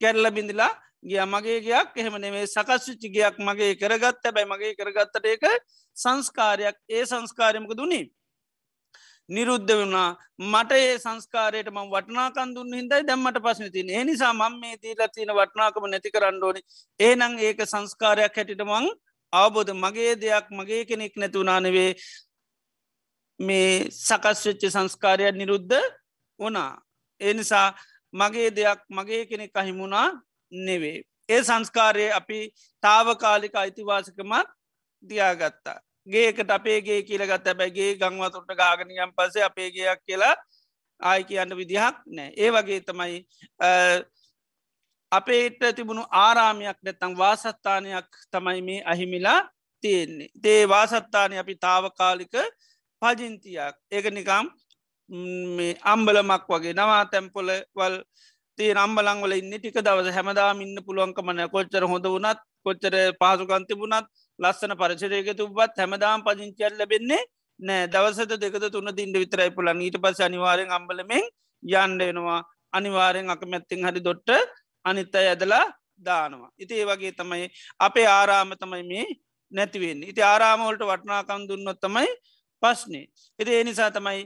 කැරල බිඳලා ගිය. මගේගයක් එහෙම නෙවේ සකස්විච්චිගයක් මගේ කරගත්ත. බැයි මගේ කරගත්තට ඒක සංස්කාරයක්. ඒ සංස්කාරයමක දුනී. නිරුද්ධ වුණා. මට ඒ සංස්කාරයට ම වටනාකන් දුන්න හිදයි දැම්මට පස්සන තින ඒ නිසා මං මේ දීලා තියෙන වටනාකම නැති කරන්න ඕනි. ඒනං ඒක සංස්කාරයක් හැටිට මං අවබෝධ මගේ දෙයක් මගේ කෙනෙක් නැතුනානවේ මේ සකස්වෙච්ච සංස්කාරයක් නිරුද්ධ වනා. ඒ නිසා මගේ දෙයක් මගේ කෙනෙක් අහිමුණා නෙවේ. ඒ සංස්කාරය අපි තාවකාලික අයිතිවාසකමත් දියාගත්තා. ගේකට අපේගේ කියලගත් ඇබැගේ ගංවතුට ගාගනියම් පසේ අපේගේයක් කියලා ආය කියන්න විදිහක් නෑ. ඒ වගේ තමයි අපේට තිබුණු ආරාමයක් නැත්තං වාසත්තානයක් තමයි මේ අහිමිලා තියෙන්නේ. දේ වාසත්තානය අපි තාවකාලික පජින්තියක් ඒක නිකම් අම්බලමක් වගේ නවා තැම්පොල වල් තේ රම්බලංවල ඉන්න ටික දවස හැමදාම ඉන්න පුළුවන්කමන කොච්චර හොඳ වනත් කොච්චර පහසුකන්ති වුණත් ලස්සන පරිසරයක තුබත් හැමදාම් පජිංචියල් ලබෙන්නේ නෑ දවසත දෙකද තුන්න දින්ඩ විතරයි පුලන් ඊට පස අනිවාරෙන් අම්බලමෙන් යන්ඩෙනවා අනිවාරෙන් අකමැත්තිෙන් හරි දොට්ට අනිත්ත ඇදලා දානවා. ඉති ඒ වගේ තමයි අපේ ආරාම තමයි මේ නැතිවෙන්න. ඉති ආරාමෝල්ට වටනාකම් දුන්නොත් තමයි පස්්නේ. එති ඒ නිසා තමයි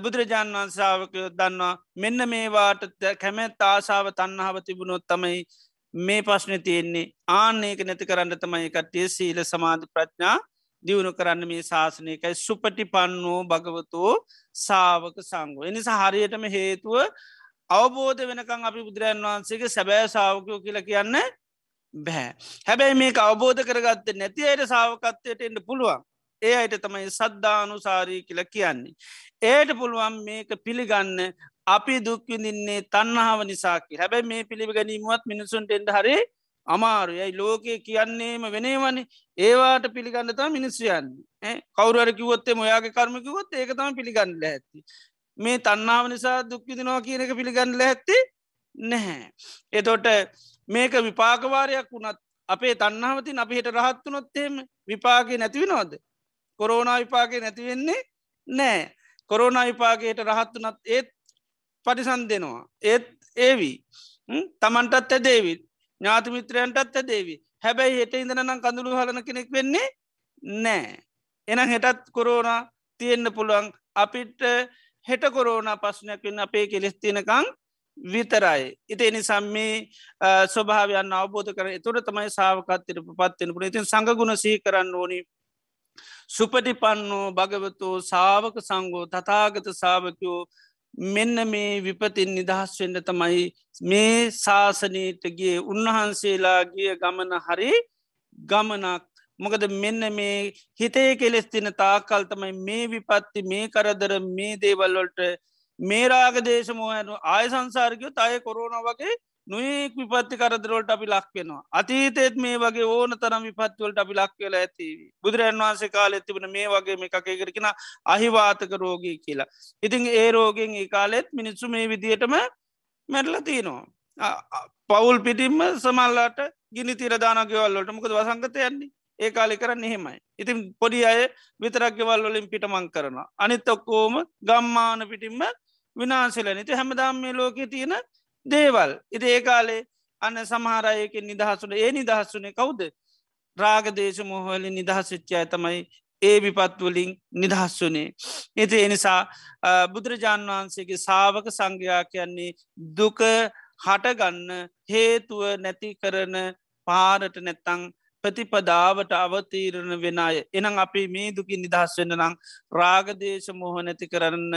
බුදුරජාණන් වන්සාාවක දන්නවා මෙන්න මේවාට කැමැත් ආසාාව තන්නහාව තිබුණොත් තමයි මේ පශ්න තියෙන්නේ ආන්නේක නැති කරන්න තමයි කට්ටිය සීල සමාධ ප්‍රඥා දියුණු කරන්න මේ ශාසනයකයි සුපටි පන්නෝ භගවතෝ සාවක සංගෝ. එනිසා හරියටම හේතුව අවබෝධ වෙනකං අපි බුදුරන් වහන්සේගේ සැබෑ සාාවකයෝ කියල කියන්න බැහැ. හැබැයි මේ අවබෝධ කරගත්ත නැති අයට සාාවකත්වයට එන්න පුළුවන්. ඒ අයට තමයි සද්ධානුසාරී කියල කියන්නේ. ඒයට පුළුවන් මේක පිළිගන්න අපි දුක්විඳින්නේ තන්නහාව නිසාකි හැබැයි මේ පිළිගැනීමුවත් මිනිසුන්ට එන්ඩ හරි අමාරුයයි ලෝකයේ කියන්නේම වෙනේවන ඒවාට පිළිගන්නතා මිනිස්යන් කවරුවර කිවොත්තේ මොයාගේ කර්මකිවොත් ඒකතම පිළිගන්න ඇති. මේ තන්නාව නිසා දුක්විදිනවා කියන එක පිළිගන්නල ඇත්ති නැහැ. එතොට මේක විපාකවාරයක් වුණත් අපේ තන්නාවතින් අපිහිට රහත්තුනොත්තේම විපාගේ නැතිවෙනවද. කොරෝනා විපාගේ නැතිවෙන්නේ නෑ. කොරෝනා විපාගේට රහත්තුනත් ඒත් පටිසන් දෙනවා. ඒත් ඒවී තමන්ටත් ඇදේවිත් ඥාතිමිත්‍රයන්ටත් ඇදේවී හැබැයි හෙට ඉඳනම් කඳුළු හලන කෙනෙක් වෙන්නේ නෑ. එන හෙටත් කොරෝනා තියෙන්න්න පුළුවන් අපිට හෙට කොරෝන පස්සනයක් වන්න අපේ කෙලෙස්තිනකං විතරයි. ඉති නිසම් මේ ස්වභාවයන් අවබෝධ කර තුර තමයි සාාවකත්තයට පත්වෙන පුළ ඉතින් සඟගුණ සහි කරන්න ඕනි. සුපටි පන්නෝ භගවතෝ සාවක සංගෝ තතාගත සාාවකයෝ මෙන්න මේ විපතින් නිදහස් වෙන්න තමයි මේ ශාසනීටගේ උන්වහන්සේලාගේ ගමන හරි ගමනක් මොකද මෙන්න මේ හිතේ කෙලෙස්තින තාකල් තමයි මේ විපත්ති මේ කරදර මේ දේවල්වලට මේ රාග දේශමෝහයනු ආය සංසාර්ගයෝ අය කොරුණ වගේ නොයෙක් විපත්ති කරදරවලට අපි ලක් වෙනවා. අතීතෙත් මේ වගේ ඕන තරම් විපත්වලට අපි ලක් වෙලා ඇති. බුදුරන් වහන්සේ කාල ඇතිබන මේ වගේ මේ එකකරකෙන අහිවාතක රෝගී කියලා. ඉතින් ඒ රෝගෙන් ඒ කාලෙත් මිනිස්සු මේ විදිහටම මැරල තියනවා. පවුල් පිටිම්ම සමල්ලාට ගිනි තිරදානගවල්ලට මොකද වසංගත යන්නේ ඒ කාලෙ කරන්න එහෙමයි. ඉතින් පොඩි අය විතරක්ගෙවල් වලින් පිටමං කරනවා. අනිත් ඔක්කෝම ගම්මාන පිටිම්ම විනාශලන ඉති හැමදාම් මේ ලෝකෙ තියෙන දේවල් ඉති ඒ කාලේ අන්න සමහරයක නිදහසුන ඒ නිදහස්සුනේ කවුද රාගදේශ මොහොලි නිදහස්සිච්චාය තමයි ඒ විපත්වලින් නිදහස් වනේ. එති එනිසා බුදුරජාණන් වහන්සේගේ සාවක සංඝයා කියන්නේ දුක හටගන්න හේතුව නැති කරන පාරට නැත්තං ප්‍රතිපදාවට අවතීරණ වෙන අය. එනම් අපි මේ දුකින් නිදහස් වෙන නම් රාගදේශ මොහ නැති කරන්න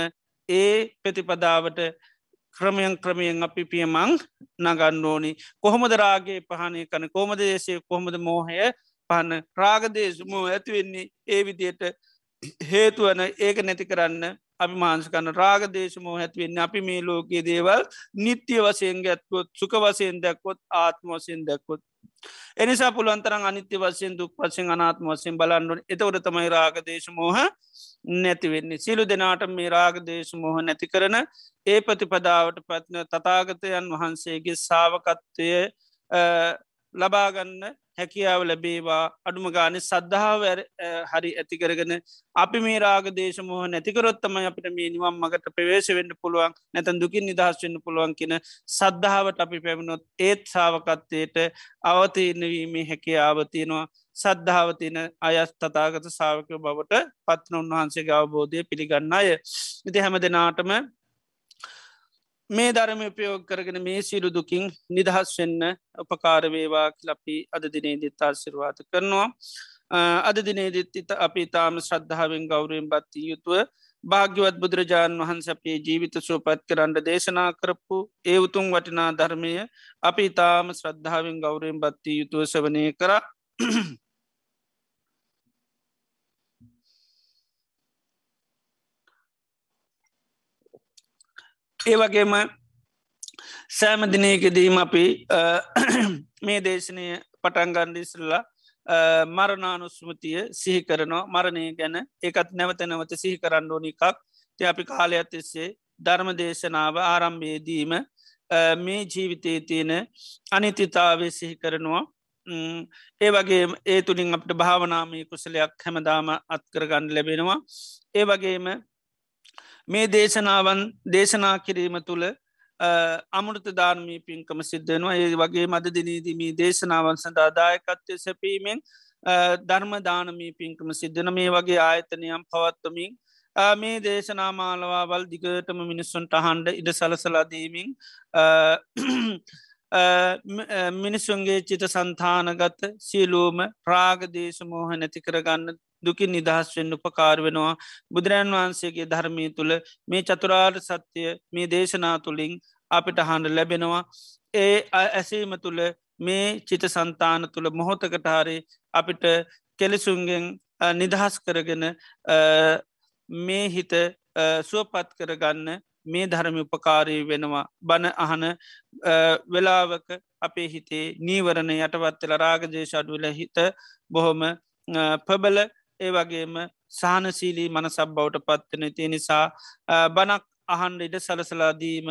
ඒ ප්‍රතිපදාවට ක්‍රමයන් ක්‍රමයෙන් අපි පියමං නගන්න ඕනි. කොහොමද රාගේ පහනය කන කොමද දේශය කොහොමද මෝහය පන්න රාගදේශමෝ ඇතිවෙන්නේ ඒ විදියට හේතුවන ඒක නැති කරන්න අපි මාංසකන්න රාගදේශමෝ ඇතිවෙන්න අපි මේ ලෝකයේ දේවල් නිත්‍ය වසයෙන් ගැත්කොත් සුක වසයෙන් දැක්කොත් ආත්ම වසයෙන් දැක්කොත් එනිසා පුළුවන්තරන් අනිත්‍ය වසයෙන් දුක් වසයෙන් අනාත්ම වසයෙන් බලන්නුව එතවට තමයි රාගදේශමෝහ නැතිවෙන්නේ සිලු දෙනාට මේ රාගදේශමෝහ නැති කරන ඒ ප්‍රතිපදාවට පත්න තතාගතයන් වහන්සේගේ සාවකත්වය ලබාගන්න හැකියාව ලැබේවා. අඩුම ගාන සද්ධාව හරි ඇතිකරගෙන අපි මේ රාග දේශමෝහ නැතිකරොත්තම අපිට මේ නිවම් මගට ප්‍රවේශ වෙන්න පුළුවන් නැතන් දුකින් නිදහස් වෙන්න පුළුවන් කියන සද්ධාවට අපි පැමිණොත් ඒත් සාාවකත්තයට අවතීනවීමේ හැකියාවතියනවා සද්ධාවතින අයස් තතාගත සාාවක බවට පත්න උන්වහන්සේ අවබෝධය පිළිගන්න අය. ඉති හැම දෙනාටම මේ ධර්ම උපයෝග කරගෙන මේ සිරු දුකින් නිදහස් වෙන්න උපකාරවේවා ලපි අද දිනේ දිත් ආශිර්වාත කරනවා. අද දිනේ දිත්තිත අපි තාම ශ්‍රද්ධාවෙන් ගෞරයෙන් බත්ති යුතුව භාග්‍යවත් බුදුරජාණන් වහන්ස අපේ ජීවිත සුවපත් කරන්න දේශනා කරපු ඒ උතුම් වටිනා ධර්මය අපි තාම ශ්‍රද්ධාවෙන් ගෞරයෙන් බත්ති යුතුව සවනය කර ඒ වගේම සෑම දිනයකදීම අපි මේ දේශනය පටන්ගන්ඩිස්රලා මරණානුස්මතිය සිහි කරනවා. මරණය ගැන ඒකත් නැවත නැවත සිහි කරන්න ඕනි එකක්. ති අපි කාලයක් එස්සේ ධර්ම දේශනාව ආරම්භයේදීම මේ ජීවිතය තියෙන අනිතිතාවේ සිහි කරනවා. ඒ වගේ ඒ තුළින් අපට භාවනාමී කුසලයක් හැමදාම අත්කරගන්න ලැබෙනවා. ඒ වගේම මේ දේශනාවන් දේශනා කිරීම තුළ අමුෘත ධර්මී පින්කම සිද්ධනවා ඒ වගේ මද දිනීදීමී දේශනාවන් සඳාදායකත්වය සැපීමෙන් ධර්මදානමී පින්කම සිද්ධන මේ වගේ ආයතනයම් පවත්වමින් මේ දේශනාමාලවාවල් දිගටම මිනිස්සුන්ට හන්ඩ ඉඩ සලසලාදීමින් මිනිස්සුන්ගේ චිත සන්තානගත සියලූම ප්‍රාගදේශමෝහ නැති කරගන්න දුකින් නිදහස් වෙන්න උපකාර වෙනවා. බුදුරන් වහන්සේගේ ධර්මය තුළ මේ චතුරාර් සත්‍යය මේ දේශනා තුළින් අපිට හඬ ලැබෙනවා. ඒ ඇසීම තුළ මේ චිත සන්තාන තුළ මොහොතකටහරි අපිට කෙලෙසුන්ගෙන් නිදහස් කරගෙන මේ හිත සුවපත් කරගන්න මේ ධර්ම උපකාරී වෙනවා. බණ අහන වෙලාවක අපේ හිතේ නීවරණ යටවත්තල රාගදේශ අඩුවල හිත බොහොම පබල ඒ වගේම සාහනසීලී මනසබ් බවට පත්වන තිය නිසා බනක් අහන්ඩ ඉඩ සලසලාදීම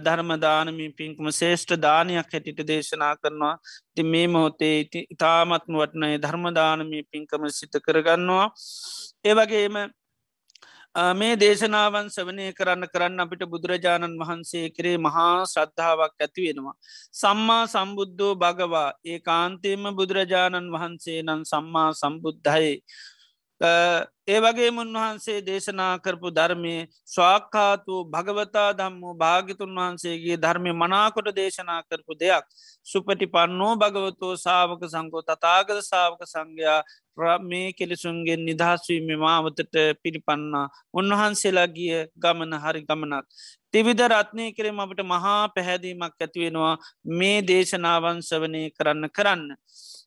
ධර්මදානමී පින්කම ශේෂ්ඨ දානයක් හැටිට දේශනා කරනවා. ති මේ මොහොතේ ඉතාමත්ම වටනය ධර්මදානමී පින්කම සිත කරගන්නවා. ඒවගේම මේ දේශනාවන් සවනය කරන්න කරන්න අපිට බුදුරජාණන් වහන්සේ කරේ මහා ශ්‍රද්ධාවක් ඇති වෙනවා. සම්මා සම්බුද්ධෝ භගවා ඒ කාන්තේම බුදුරජාණන් වහන්සේ නම් සම්මා සම්බුද්ධයි ඒ වගේ උන්වහන්සේ දේශනා කරපු ධර්මය ස්වාක්කාතු භගවතා දම්මු භාගිතුන් වහන්සේගේ ධර්මය මනාකොට දේශනා කරපු දෙයක් සුපටි පන්නෝ භගවතෝ සාාවක සංකෝ තතාගත සාාවක සංඝයා මේ කෙලෙසුන්ගෙන් නිදහස්වීම මාවතට පිළිපන්නා උන්වහන්සේලා ගිය ගමන හරි ගමනක්. තිවිධ රත්නය කරෙම අපට මහා පැහැදීමක් ඇතිවෙනවා මේ දේශනාවන් සවනය කරන්න කරන්න.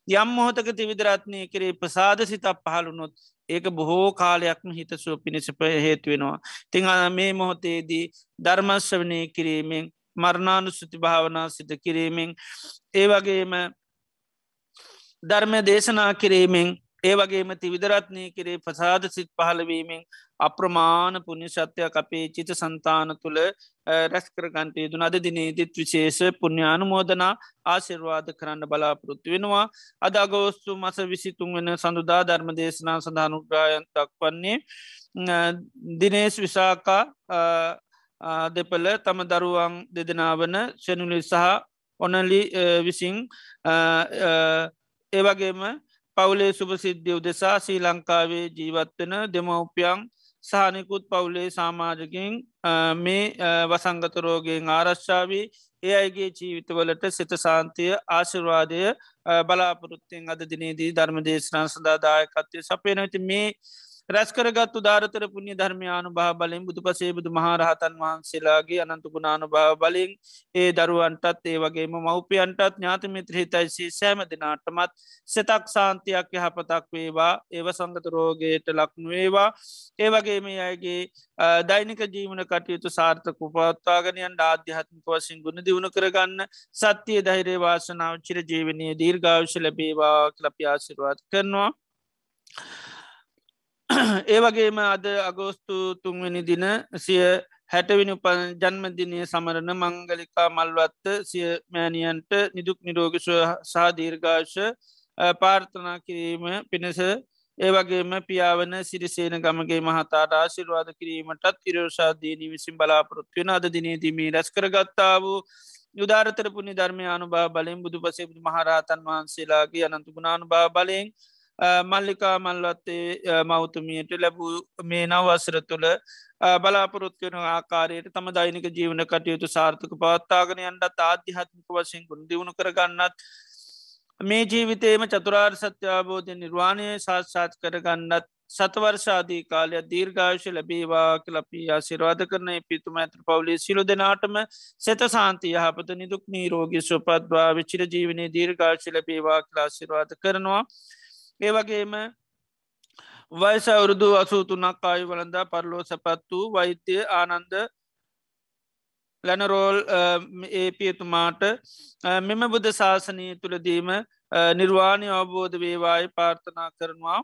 යම් මොහොතක තිවිදරත්නය කරේ ප්‍රසාද සිතක් පහළුණොත් ඒක බොහෝ කාලයක්ම හිතසුව පිණිසප හේතුවෙනවා. තිං මේ මොහොතේදී ධර්මශ්වනය කිරීමෙන් මරණානු සුති භාවනා සිත කිරීමෙන් ඒ වගේම ධර්ම දේශනා කිරීමෙන් ඒ වගේම තිවිදරත්නය කරේ ප්‍රසාද සිත් පහලවීමෙන් අප්‍රමාණ පුුණ්‍ය ශත්‍යයක් අපේ චිත සන්තාන තුළ රැස්කරගන්ට යුතුන අද දිනේදිත් විශේෂ පුුණ්‍යානු මෝදනා ආශිර්වාද කරන්න බලාපොරොත්තු වෙනවා. අද අගෝස්තු මස විසිතුන් වෙන සඳුදා ධර්ම දේශනා සඳහනුග්‍රායන් දක්වන්නේ දිනේශ විසාකා දෙපල තම දරුවන් දෙදෙනවන ශනුලි සහ ඔනලි විසින් ඒවගේම පවුලේ සුපසිද්ධිය උදෙසා ශ්‍රී ලංකාවේ ජීවත්වෙන දෙමවපියන් සානිකුත් පවුලේ සාමාජකින් මේ වසංගතරෝගෙන් ආරශ්ාවී ඒ අයිගේ ජීවිතවලට සිත සාන්තිය ආශිර්වාදය බලාපොරොත්තෙන් අද දිනේදී ධර්මදේශනා සදාදායකත්වය සපයනති මේ රැස්කරගත් උදාරතර පුුණ්‍ය ධර්මයානු භා බලින් බුදු පසේ බුදු මහරහතන් වහන්සේලාගේ අනන්තු ගුණානු භාව බලින් ඒ දරුවන්ටත් ඒ වගේම මවපියන්ටත් ඥාතමිත්‍ර හිතයිසි සෑම දෙනාටමත් සෙතක් සාන්තියක් යහපතක් වේවා ඒව සංගත රෝගයට ලක්නුවේවා ඒ වගේම අයගේ දෛනික ජීවන කටයුතු සාර්ථක උපත්තාගනයන් ආධ්‍යාත්මික වසින් ගුණ දියුණු කරගන්න සත්‍යය ධෛරේ වාසනාව චිර ජීවනය දීර්ගාවශ ලැබේවා කලප්‍යාසිරවාත් කරනවා. ඒ වගේම අද අගෝස්තු තුන්වැනි දින සිය හැටවිනි උප ජන්මදිනය සමරණ මංගලිකා මල්වත්ත සිය මෑනියන්ට නිදුක් නිරෝගිශව සාදීර්ගාශ පාර්ථනා කිරීම පිණිස ඒවගේම පියාවන සිරිසේන ගමගේ මහතාට ආශිර්වාද කිරීමටත් ඉරෝෂාදීනී විසින් බලාපොරොත්වෙන අද දිනේදීමී රැස් කරගත්තා වූ යුදාරතර පුුණි ධර්මය අනුභා බලෙන් බුදු පසේ මහරහතන් වහන්සේලාගේ අනන්තු ගුණානු භා බලයෙන් මල්ලිකා මල්වත්තේ මෞතුමියට ලැබූ මේ නවවසර තුළ බලාපොරොත්වයන ආකාරයට තම දෛනික ජීවන කටයුතු සාර්ථක පවත්තාගනයන්ට ආධ්‍යාත්මික වශයෙන් ගුණ දියුණු කරගන්නත් මේ ජීවිතේම චතුරාර් සත්‍යාබෝධය නිර්වාණය සාත්සාත් කරගන්නත් සතවර්ෂාදී කාලය දීර්ඝාශ ලැබේවා කලපී ආසිරවාද කරන පිතුම ඇත්‍ර පවලි සිලු දෙනාටම සෙත සාන්තිය යහපත නිදුක් නීරෝගි සුපත්වා විචිර ජීවනය දීර්ඝාශ ලැබේවා කලාසිරවාද කරනවා. ඒ වගේම වයිස අවුරුදු අසූතුනක් ආයු වලඳ පරලෝ සැපත් වූ වෛත්‍යය ආනන්ද ලැනරෝල් ඒ පියතුමාට මෙම බුද්ධ ශාසනය තුළදීම නිර්වාණය අවබෝධ වේවායි පාර්ථනා කරනවා.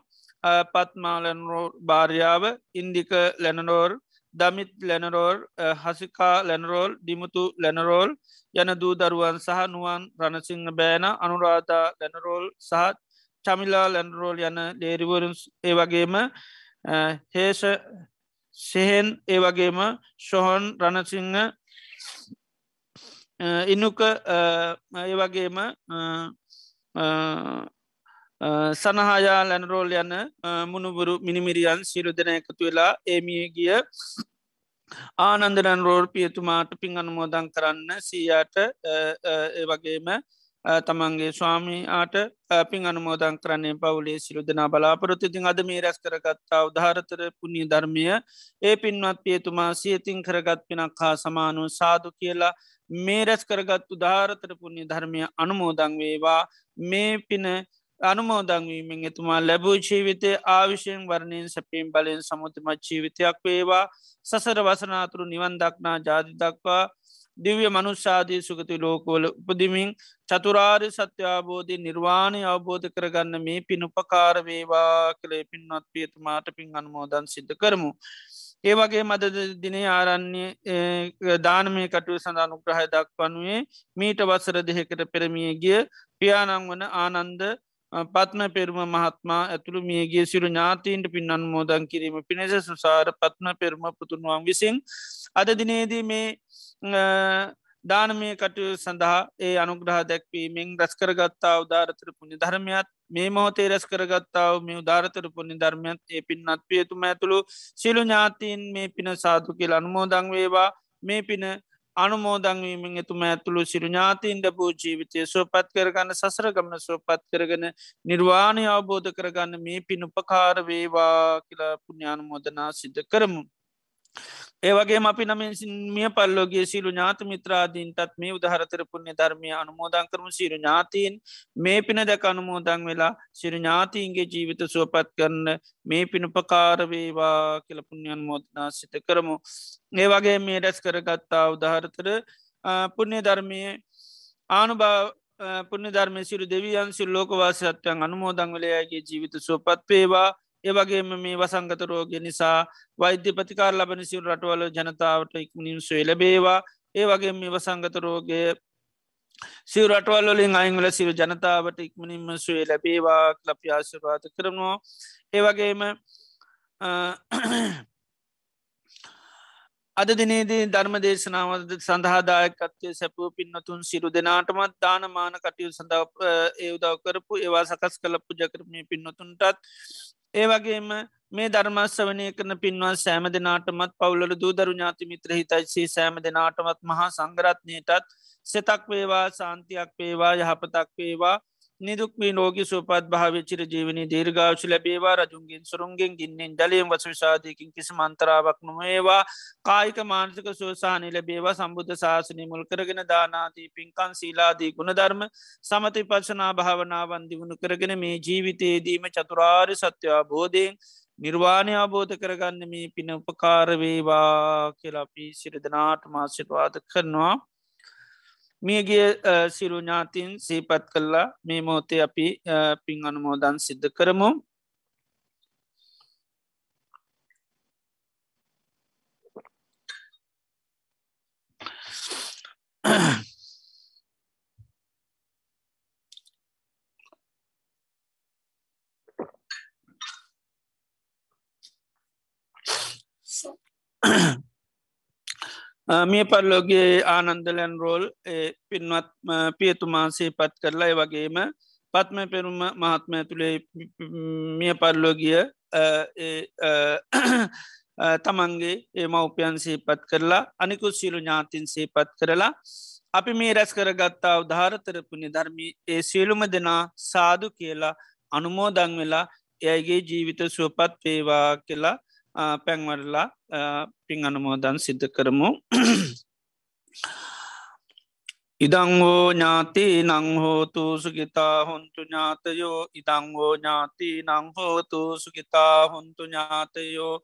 පත්මා ලැනරෝ භාර්යාව ඉන්දික ලැනරෝර් දමිත් ලැනරෝල් හසිකා ලැනරෝල් දිමුතු ලැනරෝල් යන දූ දරුවන් සහ නුවන් රණසිංහ බෑන අනුරාධා ලැනරෝල් සහත් චමිලා ලැන්රෝල් යන ලේරිවරුන් ඒ වගේම හේෂ සෙහෙන් ඒ වගේම ශොහොන් රණසිංහ ඉනුක ඒ වගේම සනහායා ලැනරෝල් යන මුණුබුරු මිනිමිරියන් සිරු දෙන එකතු වෙලා ඒමිය ගිය ආනන්දරන් රෝල් පියතුමාට පින් අනුමෝදන් කරන්න සීයාට ඒ වගේම තමන්ගේ ස්වාමීආට පින් අනුමෝදන් කරන්නේ පවුලේ සිරුදනා බලාපොරොත්තු. තින් අද මේ රැස් කරගත්තා උදාහරතර පුුණි ධර්මය. ඒ පින්වත් පියතුමා සියතින් කරගත් පිනක් හා සමානුව සාදු කියලා මේ රැස් කරගත් උදාරතර පුුණ්‍ය ධර්මය අනුමෝදං වේවා. මේ පින අනුමෝදංවීමෙන් එතුමා ලැබූ ජීවිතය ආවිශයෙන් වර්ණයෙන් සැපීම් බලයෙන් සමුතිමත් ජීවිතයක් වේවා. සසර වසනාතුරු නිවන් දක්නා ජාති දක්වා දිව්‍ය මනුෂ්‍යාදී සුගති ලෝකවල උපදිමින් චතුරාරි සත්‍යාබෝධය නිර්වාණය අවබෝධ කරගන්න මේ පින් උපකාර වේවා කළේ පින්වත් පියතුමාට පින් අනුමෝදන් සිද්ධ කරමු. ඒ වගේ මද දිනේ ආරන්නේ දානමය කටුව සඳහනු ග්‍රහය දක්වනුවේ මීට වසර දෙහෙකට පෙරමිය ගිය පියානං වන ආනන්ද පත්ම පෙරුම මහත්මා ඇතුළු මියගේ සිරු ඥාතීන්ට පින් අන්මෝදන් කිරීම පිණෙස සුසාර පත්ම පෙරුම පුතුන්වන් විසින් අද දිනේදී මේ දානමය කටයු සඳහා ඒ අනුග්‍රහ දැක්වීමෙන් රැස්කරගත්තා උදාරතර පුුණි ධර්මයත් මේ මොහොතේ රැස් කරගත්තාව මේ උදාරතර පුුණි ධර්මයත් ඒ පින්නත් පියතුම ඇතුළු සිලු ඥාතීන් මේ පින සාතු කියල අනුමෝදං වේවා. මේ පින අනුමෝදංවීමෙන් එතුම ඇතුළු සිරු ඥාතීන්ට පූ ජීවිතය සුවපත් කරගන්න සසර ගමන සුවපත් කරගෙන නිර්වාණය අවබෝධ කරගන්න මේ පිනුපකාර වේවා කියලා පුුණ්‍යානුමෝදනා සිද්ධ කරමු. ඒවගේ අපි නමින් මිය පල්ලෝගේ සිරු ඥාත මිත්‍රාදීන්ටත් මේ උදහරතර පුුණ්‍ය ධර්මය අනුමෝදන් කරම. සිරු ඥාතීන් මේ පින දැක අනුමෝදං වෙලා සිරු ඥාතීන්ගේ ජීවිත සුවපත් කරන්න මේ පිනුපකාරවේවා කියල පුුණ්‍යන් මෝදනා සිත කරමු. ඒ වගේ මේ රැස් කරගත්තා උදහරතර පුුණ්‍ය ධර්මය ආනුභාව පුුණ්‍ය ධර්මය සිරු දෙවියන් සිල් ලෝකවාසයත්වයන් අනුමෝදං වලයාගේ ජීවිත සුවපත් පේවා ඒවගේම මේ වසංගත රෝග නිසා වෛද්‍ය ප්‍රතිකාර ලබන සිල් රටවල ජනතාවට ඉක්මනින් සුවේ ලබේවා. ඒ වගේ මේ වසංගත රෝගය සිව රටවල්ලින් අයිංවල සිරු ජනතාවට ඉක්මනින්ම සුවේ ලැබේවා ලප්‍යාශවාත කරනවා. ඒවගේම අද දිනේදී ධර්ම දේශනාවද සඳහාදායකත්වය සැපූ පින්නතුන් සිරු දෙනාටමත් දානමාන කටයු සඳ ඒ උදව් කරපු ඒවා සකස් කළ පුජකරමය පින්නතුන්ටත් ඒවගේම මේ ධර්මස් වනය කරන පින්වා සෑම දෙනාටමත් පවුලල දූදරු ඥාති මිත්‍ර හිතයිසේ සෑම දෙනාටමත් මහා සංගරත්නයටත් සෙතක් වේවා සාන්තියක් වේවා යහපතක් වේවා. නිදුක්මී නෝගි සුපත් භාවිචිර ජීවනි දීර්ගාවශ ලැබේවා. රජුන්ගෙන් සුරුන්ගෙන් ගින්නෙන් ජලයෙන් වස විසාධයකින් කිසි මන්තරාවක් නොඒවා කායික මානසික සෝසානය ලැබේවා. සම්බුද්ධ ශාසනය මුල් කරගෙන දානාදී පින්කන් සීලාදී ගුණධර්ම සමති පශනා භාවනාවන් දිවුණු කරගෙන මේ ජීවිතයේදීම චතුරාර් සත්‍යවා බෝධයෙන් නිර්වාණය අබෝධ කරගන්න මේ පින උපකාරවේවා කියලාපි සිරිදනාට මාසිටවාද කරනවා. මියගේ සිරු ඥාතින් සීපත් කල්ලා මේ මෝතේ අපි පින් අනුමෝදන් සිද්ධ කරමු. මිය පල්ලෝගේ ආනන්දලයන් රෝල් පින්වත් පියතුමාන්සේ පත් කරලා වගේම පත්ම පෙරුම මහත්ම ඇතුළේ මිය පල්ලෝගිය තමන්ගේ ඒ මවපියන් සේපත් කරලා අනිකු සිරු ඥාතින් සේපත් කරලා අපි මේ රැස් කරගත්තා උදාරතරපුුණි ධර්මී ඒ සියලුම දෙනා සාදු කියලා අනුමෝදං වෙලා එයගේ ජීවිත සුවපත් වේවා කියලා පැන්වරලා පින් අනුමෝදන් සිද්ධ කරමු. ඉදංහෝ ඥාති නංහෝතු සුගිතා හොන්තු ඥාතයෝ ඉදංහෝ ඥාති නංහෝතු සුගිතා හොන්තු ඥාතයෝ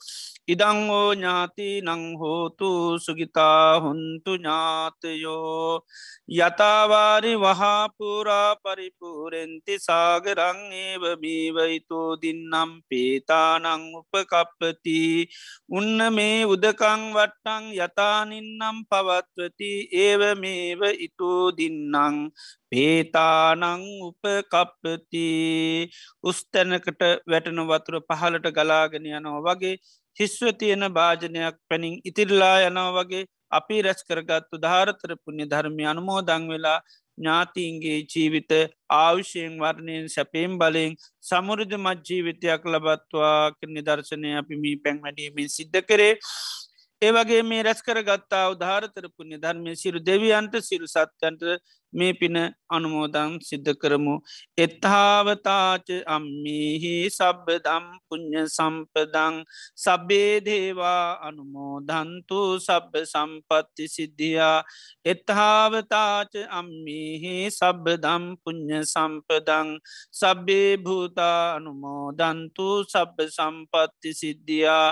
ඉදංහෝ ඥාති නංහෝතු සුගිතා හොන්තු ඥාතයෝ. යතාවාරි වහාපුරා පරිපූරෙන්ති සාගරං ඒව බීවයිතෝ දින්නම් පේතානං උපකප්පති. උන්න මේ උදකං වට්ටං යතානින්නම් පවත්වති ඒව මේව ඉතු හේතු දින්නං පේතානං උපකප්පති. උස්තැනකට වැටන වතුර පහලට ගලාගෙන යනෝ වගේ හිස්ව තියෙන භාජනයක් පැනින් ඉතිරලා යනෝ වගේ අපි රැස් කරගත්තු ධාරතර පුුණ්‍ය ධර්මය අනුමෝදං වෙලා ඥාතිීන්ගේ ජීවිත ආවුෂයෙන් වර්ණයෙන් සැපේම් බලෙන් සමුරුධ මත් ජීවිතයක් ලබත්වා නිදර්ශනය අපි මී පැන් වැඩීමෙන් සිද්ධ කරේ. ඒවගේ මේ රැස් කර ගත්තා උදාරතර පුුණ්‍ය ධර්මය සිරු දෙවියන්ට සිරු සත්‍යන්ට මේ පින අනුමෝදං සිද්ධ කරමු. එත්හාවතාච අම්මිහි සබ්බදම් පුං්ඥ සම්පදං සබ්බේ දේවා අනුමෝදන්තු සබ්බ සම්පත්ති සිද්ධියා. එත්හාවතාච අම්මිහි සබ්බදම් පුං්ඥ සම්පදං සබ්බේ භූතා අනුමෝදන්තු සබ්බ සම්පත්ති සිද්ධියා.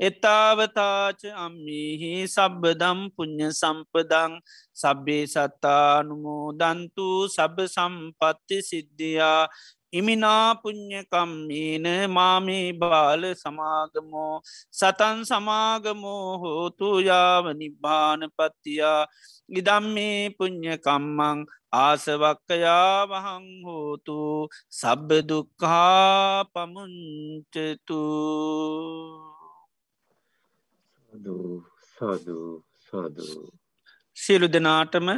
එතාවතාච අම්මිහි සබ්බදම් පුං්ඥ සම්පදං සබ්බේ සත්තානුමෝ දන්තු සබ සම්පත්ති සිද්ධියා ඉමිනා පුං්ඥකම්මීන මාමේ බාල සමාගමෝ සතන් සමාගමෝ හෝතු යාව නිබ්බාන පත්තියා ඉදම් මේ පුං්ඥකම්මං ආසවක්කයා වහං හෝතු සබ්බදුක්කා පමුංචතු සදු සදු සදු. සියලු දෙනාටම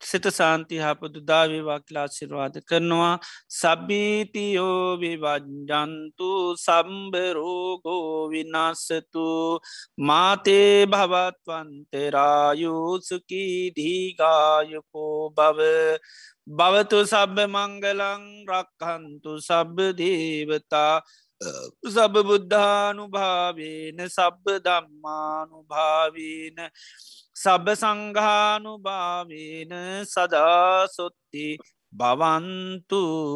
සිත සාන්ති හපදු දාවේවා කියලා සිරවාද කරනවා. සබීතියෝ විවජ්ජන්තු සම්බරෝගෝ විනාස්සතු මාතේ භවත්වන්තරායුසුකී දීගායකෝ බව භවතු සබ්බ මංගලං රක්හන්තු සබ්බ දේවතා සබ බුද්ධානු භාවේන සබ්බ දම්මානු භාවීන සබ සංඝානු භාවේන සදාසොත්ති බවන්තුතේ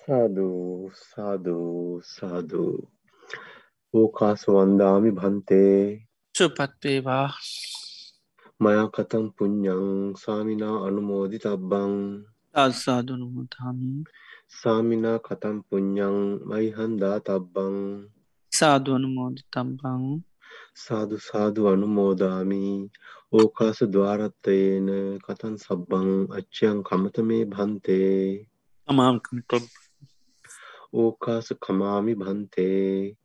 සාධූ සාධූ සාධූ ඕකාස වන්දාමි භන්තේ. සුපත්වේවා. මයා කතම් පුඤ්ඥං සාමිනා අනුමෝදි තබ්බං අත්සාධනුමුතාමී සාමිනා කතම් පුඤ්ඥං මයිහන්දා තබ්බං. සාධුවනුමෝදි තබ්බං සාදු සාදු අනුමෝදාමි. ඕකාස ద్వාරත්තයේන කතන් සබ්බං අච්චයන් කමත මේ භන්තේ අමාකමට ඕකාස කමාමි භන්තේ.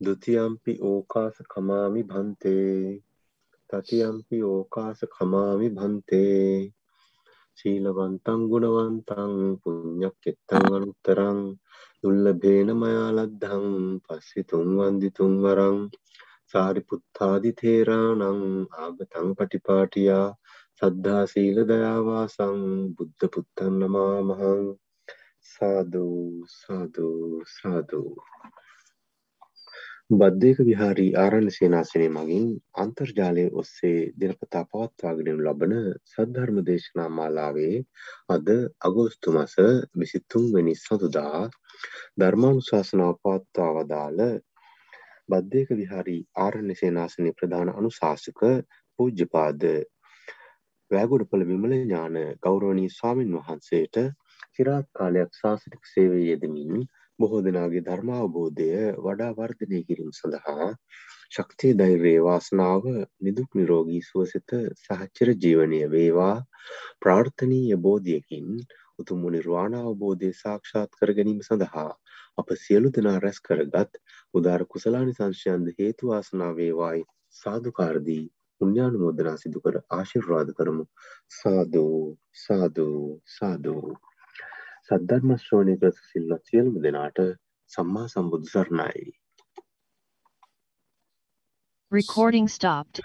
දුතියම්පි ඕකාස කමාමි භන්තේ. තතියම්පි ඕකාස කමාමි භන්තේ සීලවන්තං ගුණවන්තං පුඤ්ඤක් කෙත්තං අනුත්තරං දුල්ලභේන මයාලද්ධං පස්සිතුං වන්දිතුං වරං සාරිපුත්තාදි තේරාණං ආගතං පටිපාටියා සද්ධා සීල දයාවාසං බුද්ධ පුත්තන් නමාමහං සාදු සාදු සාදු බද්ධයක විහාරී ආරණ්‍ය සේනාසනය මගින් අන්තර්ජාලය ඔස්සේ දිනපතා පවත්වාගෙන ලබන සද්ධර්ම දේශනා මාලාවේ අද අගෝස්තු මස 23 වෙනි සඳුදා ධර්මානුශාසනාව පවත්වා වදාළ බද්ධයක විහාරී ආරණ්‍ය සේනාසනයේ ප්‍රධාන අනුශාසක පූජ්‍යපාද වැෑගොඩපළ විමල ඥාන ගෞරවනීය ස්වාමින් වහන්සේට চিරාත් කාලයක් ශාසනික සේවයේ යෙදමින් බොහෝ දෙනාගේ ධර්මාවබෝධය වඩා වර්ධනය කිරීම සඳහා ශක්තිය ධෛර්යය වාසනාව නිදුක් නිරෝගී සුවසිත සහචර ජීවනය වේවා. ප්‍රාර්ථනීය බෝධියකින් උතුම් නිර්වාණ අවබෝධය සාක්ෂාත් කර ගැනීම සඳහා අප සියලු දෙනා රැස් කරගත් උදාර කුසලානි සංශයන්ද හේතු වාසනා වේවායි සාදුකාරදී පුණ්‍යානුමෝදනා සිදු කර ආශිර්වාද කරමු. සාදු සාදු සාදු. සද්ධර්ම ශ්‍රවණය කර සිල්වත් සියලුම දෙනාට සම්මා සම්බුදු සරණයි Recording stopped.